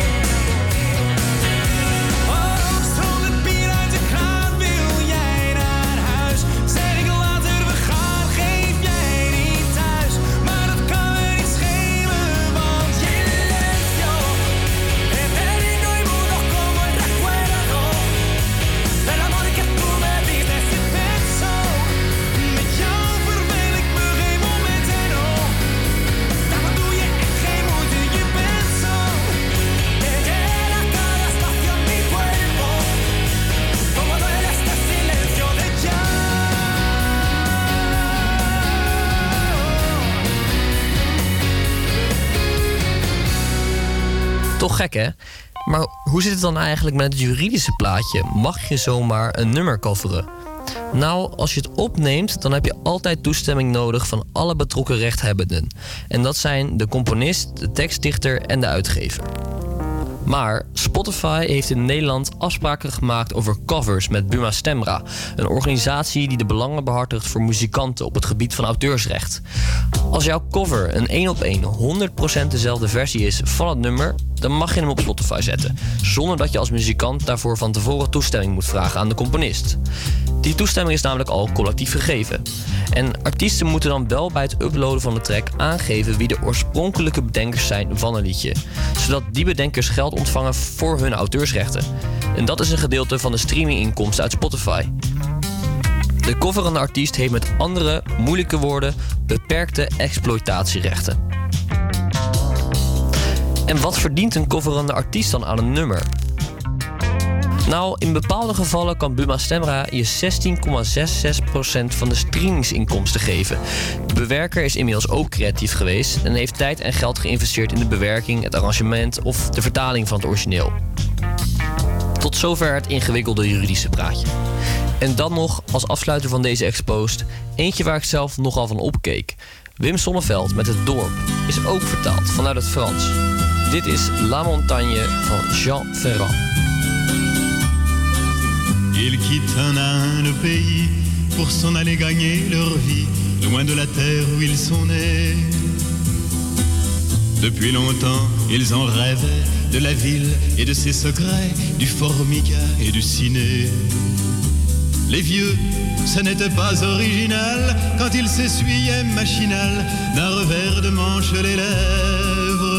Toch gek hè? Maar hoe zit het dan eigenlijk met het juridische plaatje? Mag je zomaar een nummer coveren? Nou, als je het opneemt, dan heb je altijd toestemming nodig van alle betrokken rechthebbenden. En dat zijn de componist, de tekstdichter en de uitgever. Maar Spotify heeft in Nederland afspraken gemaakt over covers met Buma Stemra, een organisatie die de belangen behartigt voor muzikanten op het gebied van auteursrecht. Als jouw cover een 1 op 1 100% dezelfde versie is van het nummer, dan mag je hem op Spotify zetten, zonder dat je als muzikant daarvoor van tevoren toestemming moet vragen aan de componist. Die toestemming is namelijk al collectief gegeven. En artiesten moeten dan wel bij het uploaden van de track aangeven wie de oorspronkelijke bedenkers zijn van een liedje, zodat die bedenkers geld ontvangen voor hun auteursrechten. En dat is een gedeelte van de streaminginkomsten uit Spotify. De coverende artiest heeft met andere, moeilijke woorden, beperkte exploitatierechten. En wat verdient een coverende artiest dan aan een nummer? Nou, in bepaalde gevallen kan Buma Stemra je 16,66% van de streamingsinkomsten geven. De bewerker is inmiddels ook creatief geweest en heeft tijd en geld geïnvesteerd in de bewerking, het arrangement of de vertaling van het origineel. Tot zover het ingewikkelde juridische praatje. En dan nog als afsluiter van deze expost, eentje waar ik zelf nogal van opkeek. Wim Sonneveld met Het Dorp is ook vertaald vanuit het Frans. Dit is La Montagne van Jean Ferrand. Ils quittent un le pays pour s'en aller gagner leur vie, loin de la terre où ils sont nés. Depuis longtemps, ils en rêvaient de la ville et de ses secrets, du formica et du ciné. Les vieux, ce n'était pas original quand ils s'essuyaient machinal d'un revers de manche les lèvres.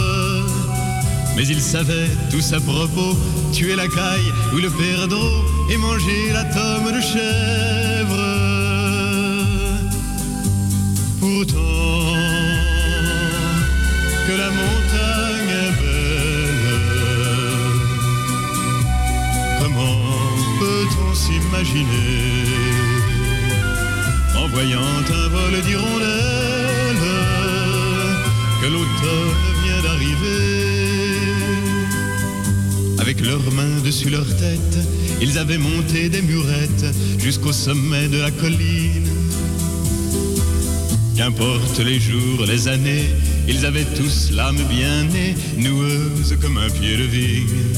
Mais ils savaient tous à propos. Tuer la caille ou le perdreau et manger la tome de chèvre. Pourtant, que la montagne est belle, comment peut-on s'imaginer en voyant un vol d'hirondelles que l'automne vient d'arriver? Avec leurs mains dessus leur tête, ils avaient monté des murettes jusqu'au sommet de la colline. Qu'importe les jours, les années, ils avaient tous l'âme bien née, noueuse comme un pied de vigne.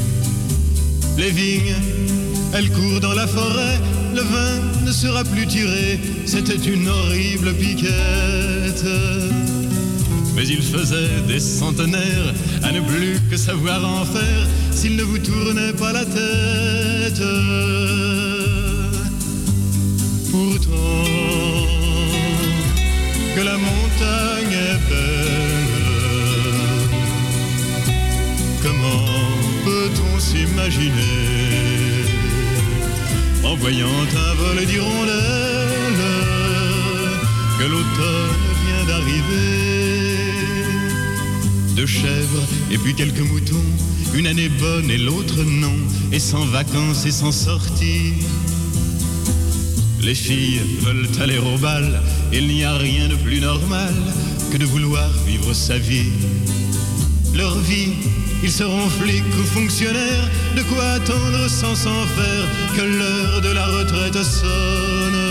Les vignes, elles courent dans la forêt, le vin ne sera plus tiré, c'était une horrible piquette. Mais il faisait des centenaires à ne plus que savoir en faire s'il ne vous tournait pas la tête. Pourtant, que la montagne est belle, comment peut-on s'imaginer en voyant un vol d'hirondelles que l'automne vient d'arriver? Deux chèvres et puis quelques moutons, une année bonne et l'autre non, et sans vacances et sans sortie. Les filles veulent aller au bal, il n'y a rien de plus normal que de vouloir vivre sa vie. Leur vie, ils seront flics ou fonctionnaires, de quoi attendre sans s'en faire que l'heure de la retraite sonne.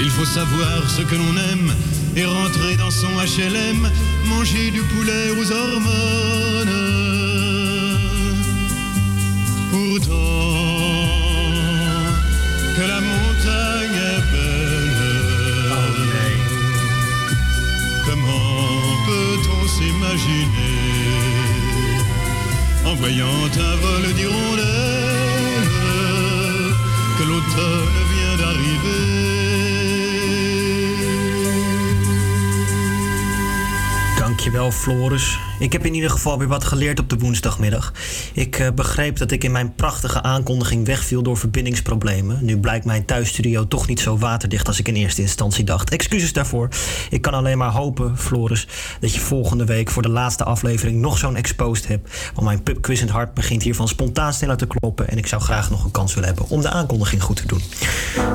Il faut savoir ce que l'on aime et rentrer dans son HLM, manger du poulet aux hormones. Pourtant, que la montagne est belle. Comment peut-on s'imaginer en voyant un vol d'hirondelles que l'automne vient d'arriver? Dankjewel, Floris. Ik heb in ieder geval weer wat geleerd op de woensdagmiddag. Ik eh, begreep dat ik in mijn prachtige aankondiging wegviel door verbindingsproblemen. Nu blijkt mijn thuisstudio toch niet zo waterdicht als ik in eerste instantie dacht. Excuses daarvoor. Ik kan alleen maar hopen, Floris, dat je volgende week voor de laatste aflevering nog zo'n exposed hebt. Want mijn pubquiz in hart begint hiervan spontaan sneller te kloppen. En ik zou graag nog een kans willen hebben om de aankondiging goed te doen.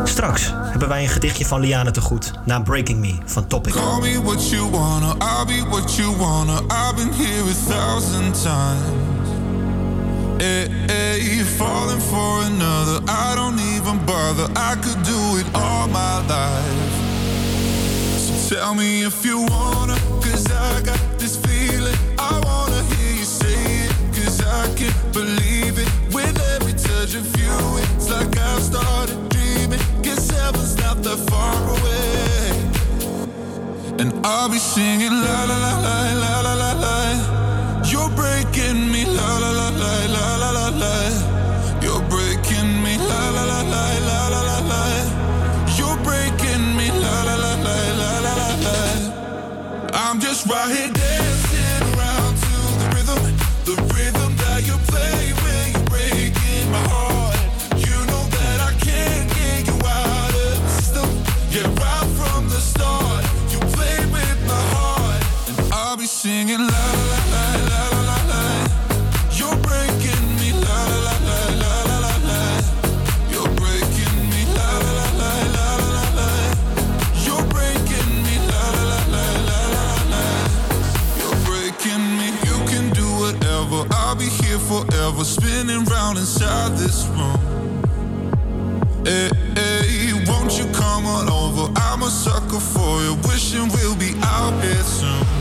Straks hebben wij een gedichtje van Liane te goed. Na Breaking Me van Topic. Call me what you wanna, I'll be what you wanna. Here a thousand times. Eh, eh, hey, hey, falling for another, I don't even bother. I could do it all my life. So tell me if you wanna, cause I got this feeling. I wanna hear you say it, cause I can't believe it. With every touch of you, it's like I've started dreaming. Guess heaven's not that far away. And I'll be singing la la la la la la la la. You're breaking me la la la la la la la la. You're breaking me la la la la la la la la. You're breaking me la la la la la la la la. I'm just right here dancing around to the rhythm, the rhythm for you, wishing we'll be out here soon.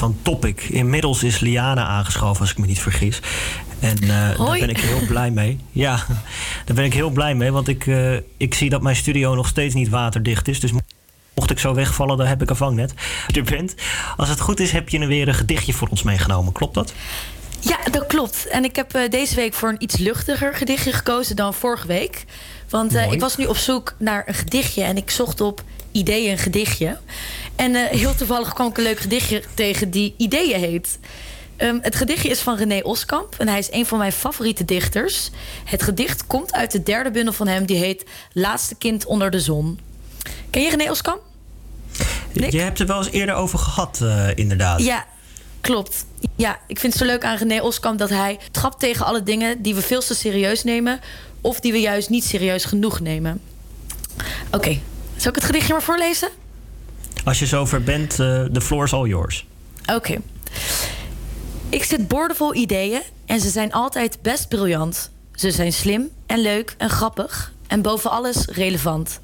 van Topic. Inmiddels is Liana aangeschoven, als ik me niet vergis. En eh, daar ben ik heel blij mee. Ja, [LAUGHS] daar ben ik heel blij mee, want ik, eh, ik zie dat mijn studio nog steeds niet waterdicht is. Dus mocht ik zo wegvallen, dan heb ik een vangnet. Er bent. Als het goed is, heb je weer een gedichtje voor ons meegenomen. Klopt dat? Ja, dat klopt. En ik heb eh, deze week voor een iets luchtiger gedichtje gekozen dan vorige week. Want ik was nu op zoek naar een gedichtje en ik zocht op ideeën een gedichtje. En eh, heel toevallig kwam ik een leuk gedichtje tegen die ideeën heet. Ehm, het gedichtje is van René Oskamp en hij is een van mijn favoriete dichters. Het gedicht komt uit de derde bundel van hem, die heet Laatste kind onder de zon. Ken je René Oskamp? Je hebt er wel eens eerder over gehad, eh, inderdaad. Ja, klopt. Ja, ik vind het zo leuk aan René Oskamp dat hij trapt tegen alle dingen die we veel te serieus nemen. of die we juist niet serieus genoeg nemen. Oké, zal ik het gedichtje maar voorlezen? Als je zover bent, eh the floor is all yours. Oké. Ik zit boordevol ideeën en ze zijn altijd best briljant. Ze zijn slim en leuk en grappig en boven alles relevant.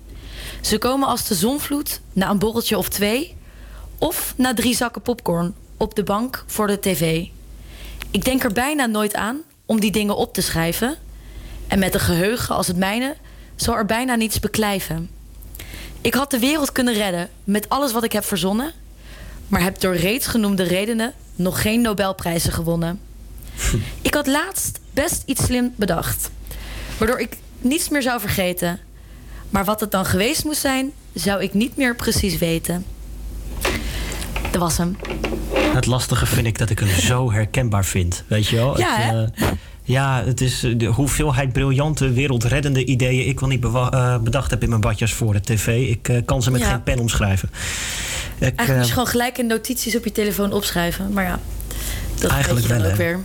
Ze komen als de zonvloed na een borreltje of twee... of na drie zakken popcorn op de bank voor de tv. Ik denk er bijna nooit aan om die dingen op te schrijven... en met een geheugen als het mijne zal er bijna niets beklijven. Ik had de wereld kunnen redden met alles wat ik heb verzonnen... maar heb door reeds genoemde redenen nog geen Nobelprijzen gewonnen. Ik had laatst best iets slim bedacht, waardoor ik niets meer zou vergeten. Maar wat het dan geweest moest zijn, zou ik niet meer precies weten. Dat was hem. Het lastige vind ik dat ik hem zo herkenbaar vind. Weet je wel? Ja, Het, hè? Ja, het is eh, de hoeveelheid briljante, wereldreddende ideeën ik wel niet eh, bedacht heb in mijn badjas voor de tv. Ik eh, kan ze met Ja. geen pen omschrijven. Ik, Eigenlijk moet je gewoon gelijk in notities op je telefoon opschrijven. Maar ja, dat Eigenlijk wel, ook weer.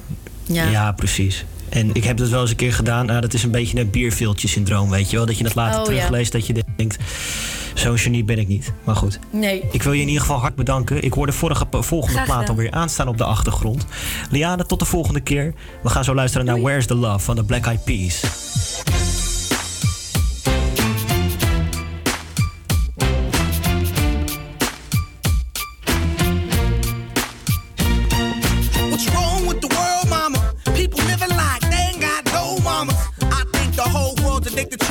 Ja. ja. precies. En ik heb dat wel eens een keer gedaan. Nou, dat is een beetje een bierveeltje-syndroom, weet je wel. Dat je het later Oh, terugleest, dat je denkt... Zo'n genie ben ik niet. Maar goed. Nee. Ik wil je in ieder geval hard bedanken. Ik hoor de vorige, volgende Graag plaat alweer aanstaan op de achtergrond. Liane, tot de volgende keer. We gaan zo luisteren naar Where's the Love van de Black Eyed Peas. Addicted to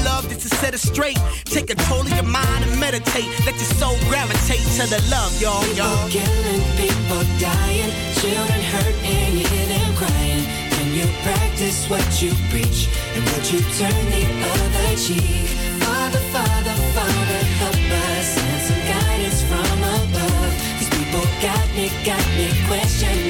love just to set it straight. Take control of your mind and meditate. Let your soul gravitate to the love, y'all, y'all. People Killing people dying, children hurt, and you hear them crying. Can you practice what you preach? And would you turn the other cheek? Father, Father, Father, help us. Send some guidance from above. These people got me, got me questioning.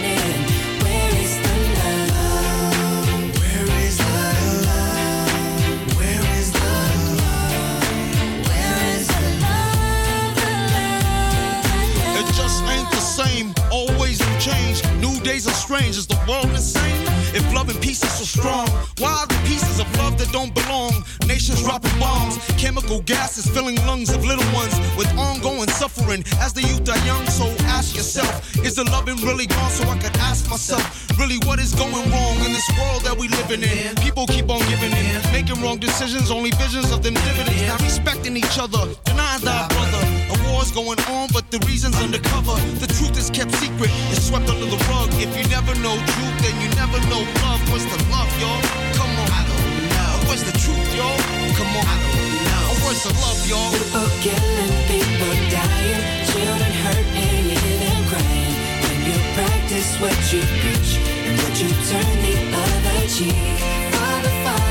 Strange. Is the world insane? If love and peace is so strong, why are the pieces of love that don't belong? Nations dropping bombs, chemical gases filling lungs of little ones with ongoing suffering. As the youth are young, so ask yourself: Is the loving really gone? So I could ask myself, really, what is going wrong in this world that we living in? People keep on giving in, making wrong decisions, only visions of them dividends. Not respecting each other, denying thy brother. War's going on, but the reason's undercover. The truth is kept secret, it's swept under the rug. If you never know truth, then you never know love. What's the love, y'all? Come on. I don't know. What's the truth, y'all? Come on. I don't know. Oh, what's the love, y'all? People killing, people dying, children hurt, and you hear them crying. When you practice what you preach, and would you turn the other cheek? Father, Father,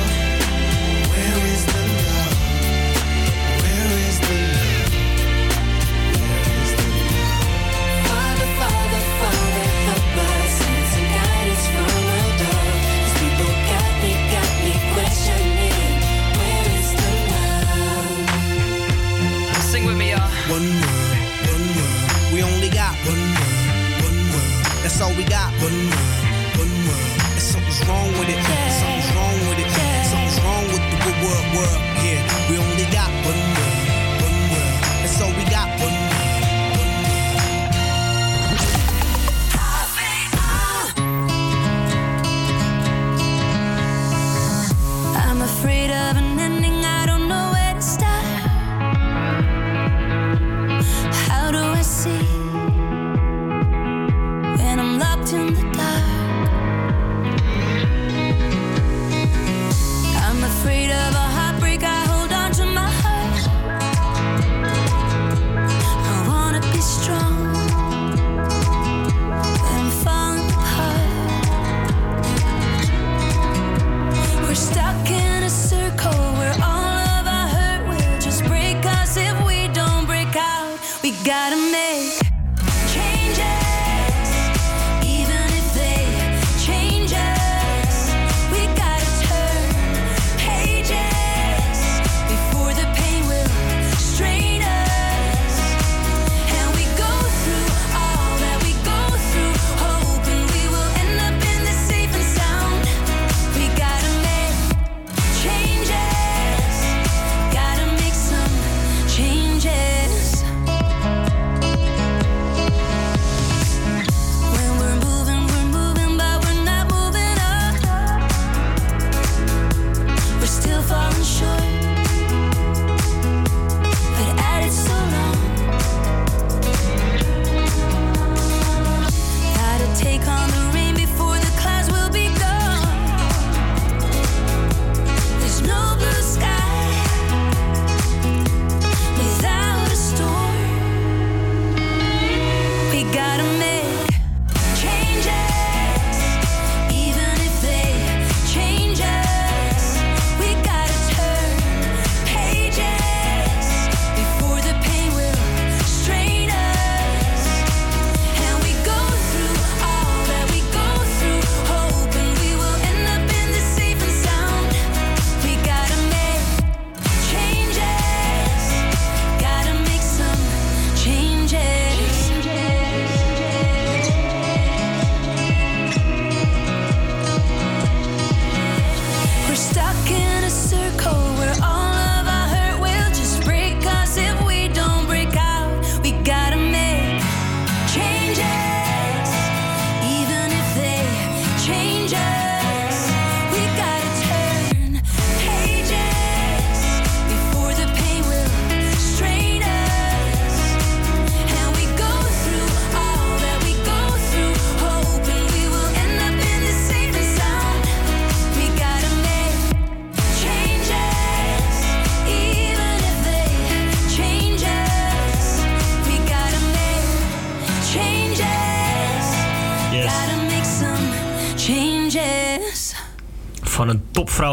One world, one world. We only got one world, one world. That's all we got. One world, one world. And something's wrong with it. Something's wrong with it. Something's wrong with the good world, world. Yeah, we only got one world,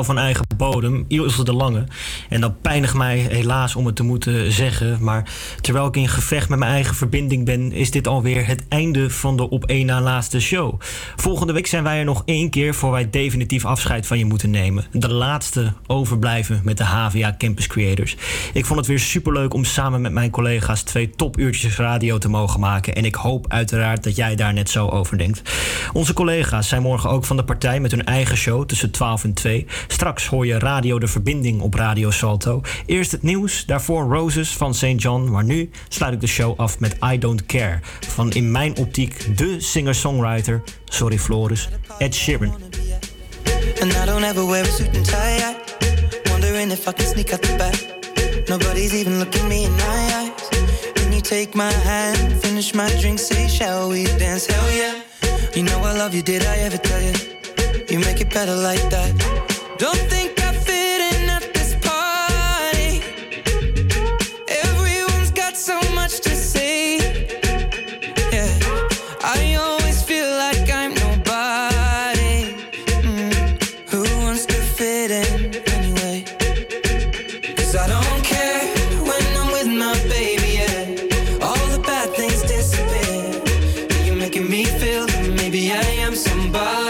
van eigen bodem, Ilse de Lange. En dat pijnigt mij helaas om het te moeten zeggen. Maar terwijl ik in gevecht met mijn eigen verbinding ben, is dit alweer het einde van de op één na laatste show. Volgende week zijn wij er nog één keer voor wij definitief afscheid van je moeten nemen. De laatste overblijven met de HVA Campus Creators. Ik vond het weer superleuk om samen met mijn collega's twee topuurtjes radio te mogen maken. En ik hoop uiteraard dat jij daar net zo over denkt. Onze collega's zijn morgen ook van de partij met hun eigen show tussen 12 12 en 2. Straks hoor je Radio De Verbinding op Radio Salto. Eerst het nieuws, daarvoor Roses van St. John. Maar nu sluit ik de show af met I Don't Care. Van in mijn optiek de singer-songwriter, sorry Floris, Ed Sheeran. And I don't ever wear a suit and tie. I wondering if I can sneak out the back. Nobody's even looking me in my eyes. Can you take my hand, finish my drink, say, shall we dance? Hell yeah. You know I love you, did I ever tell you? You make it better like that. Don't think I me feel that maybe I am somebody.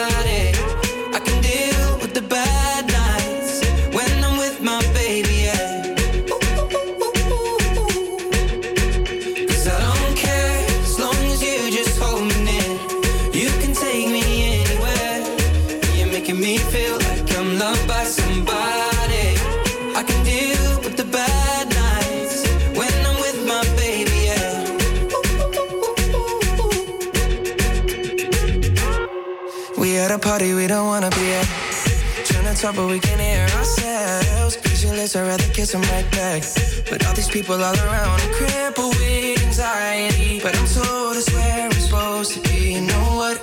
Talk, but we can't hear ourselves. Pictureless, I'd rather kiss them right back. But all these people all around, I'm with anxiety. But I'm told it's where I'm supposed to be. You know what?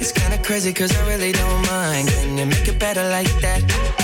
It's kinda crazy, cause I really don't mind. Can you make it better like that?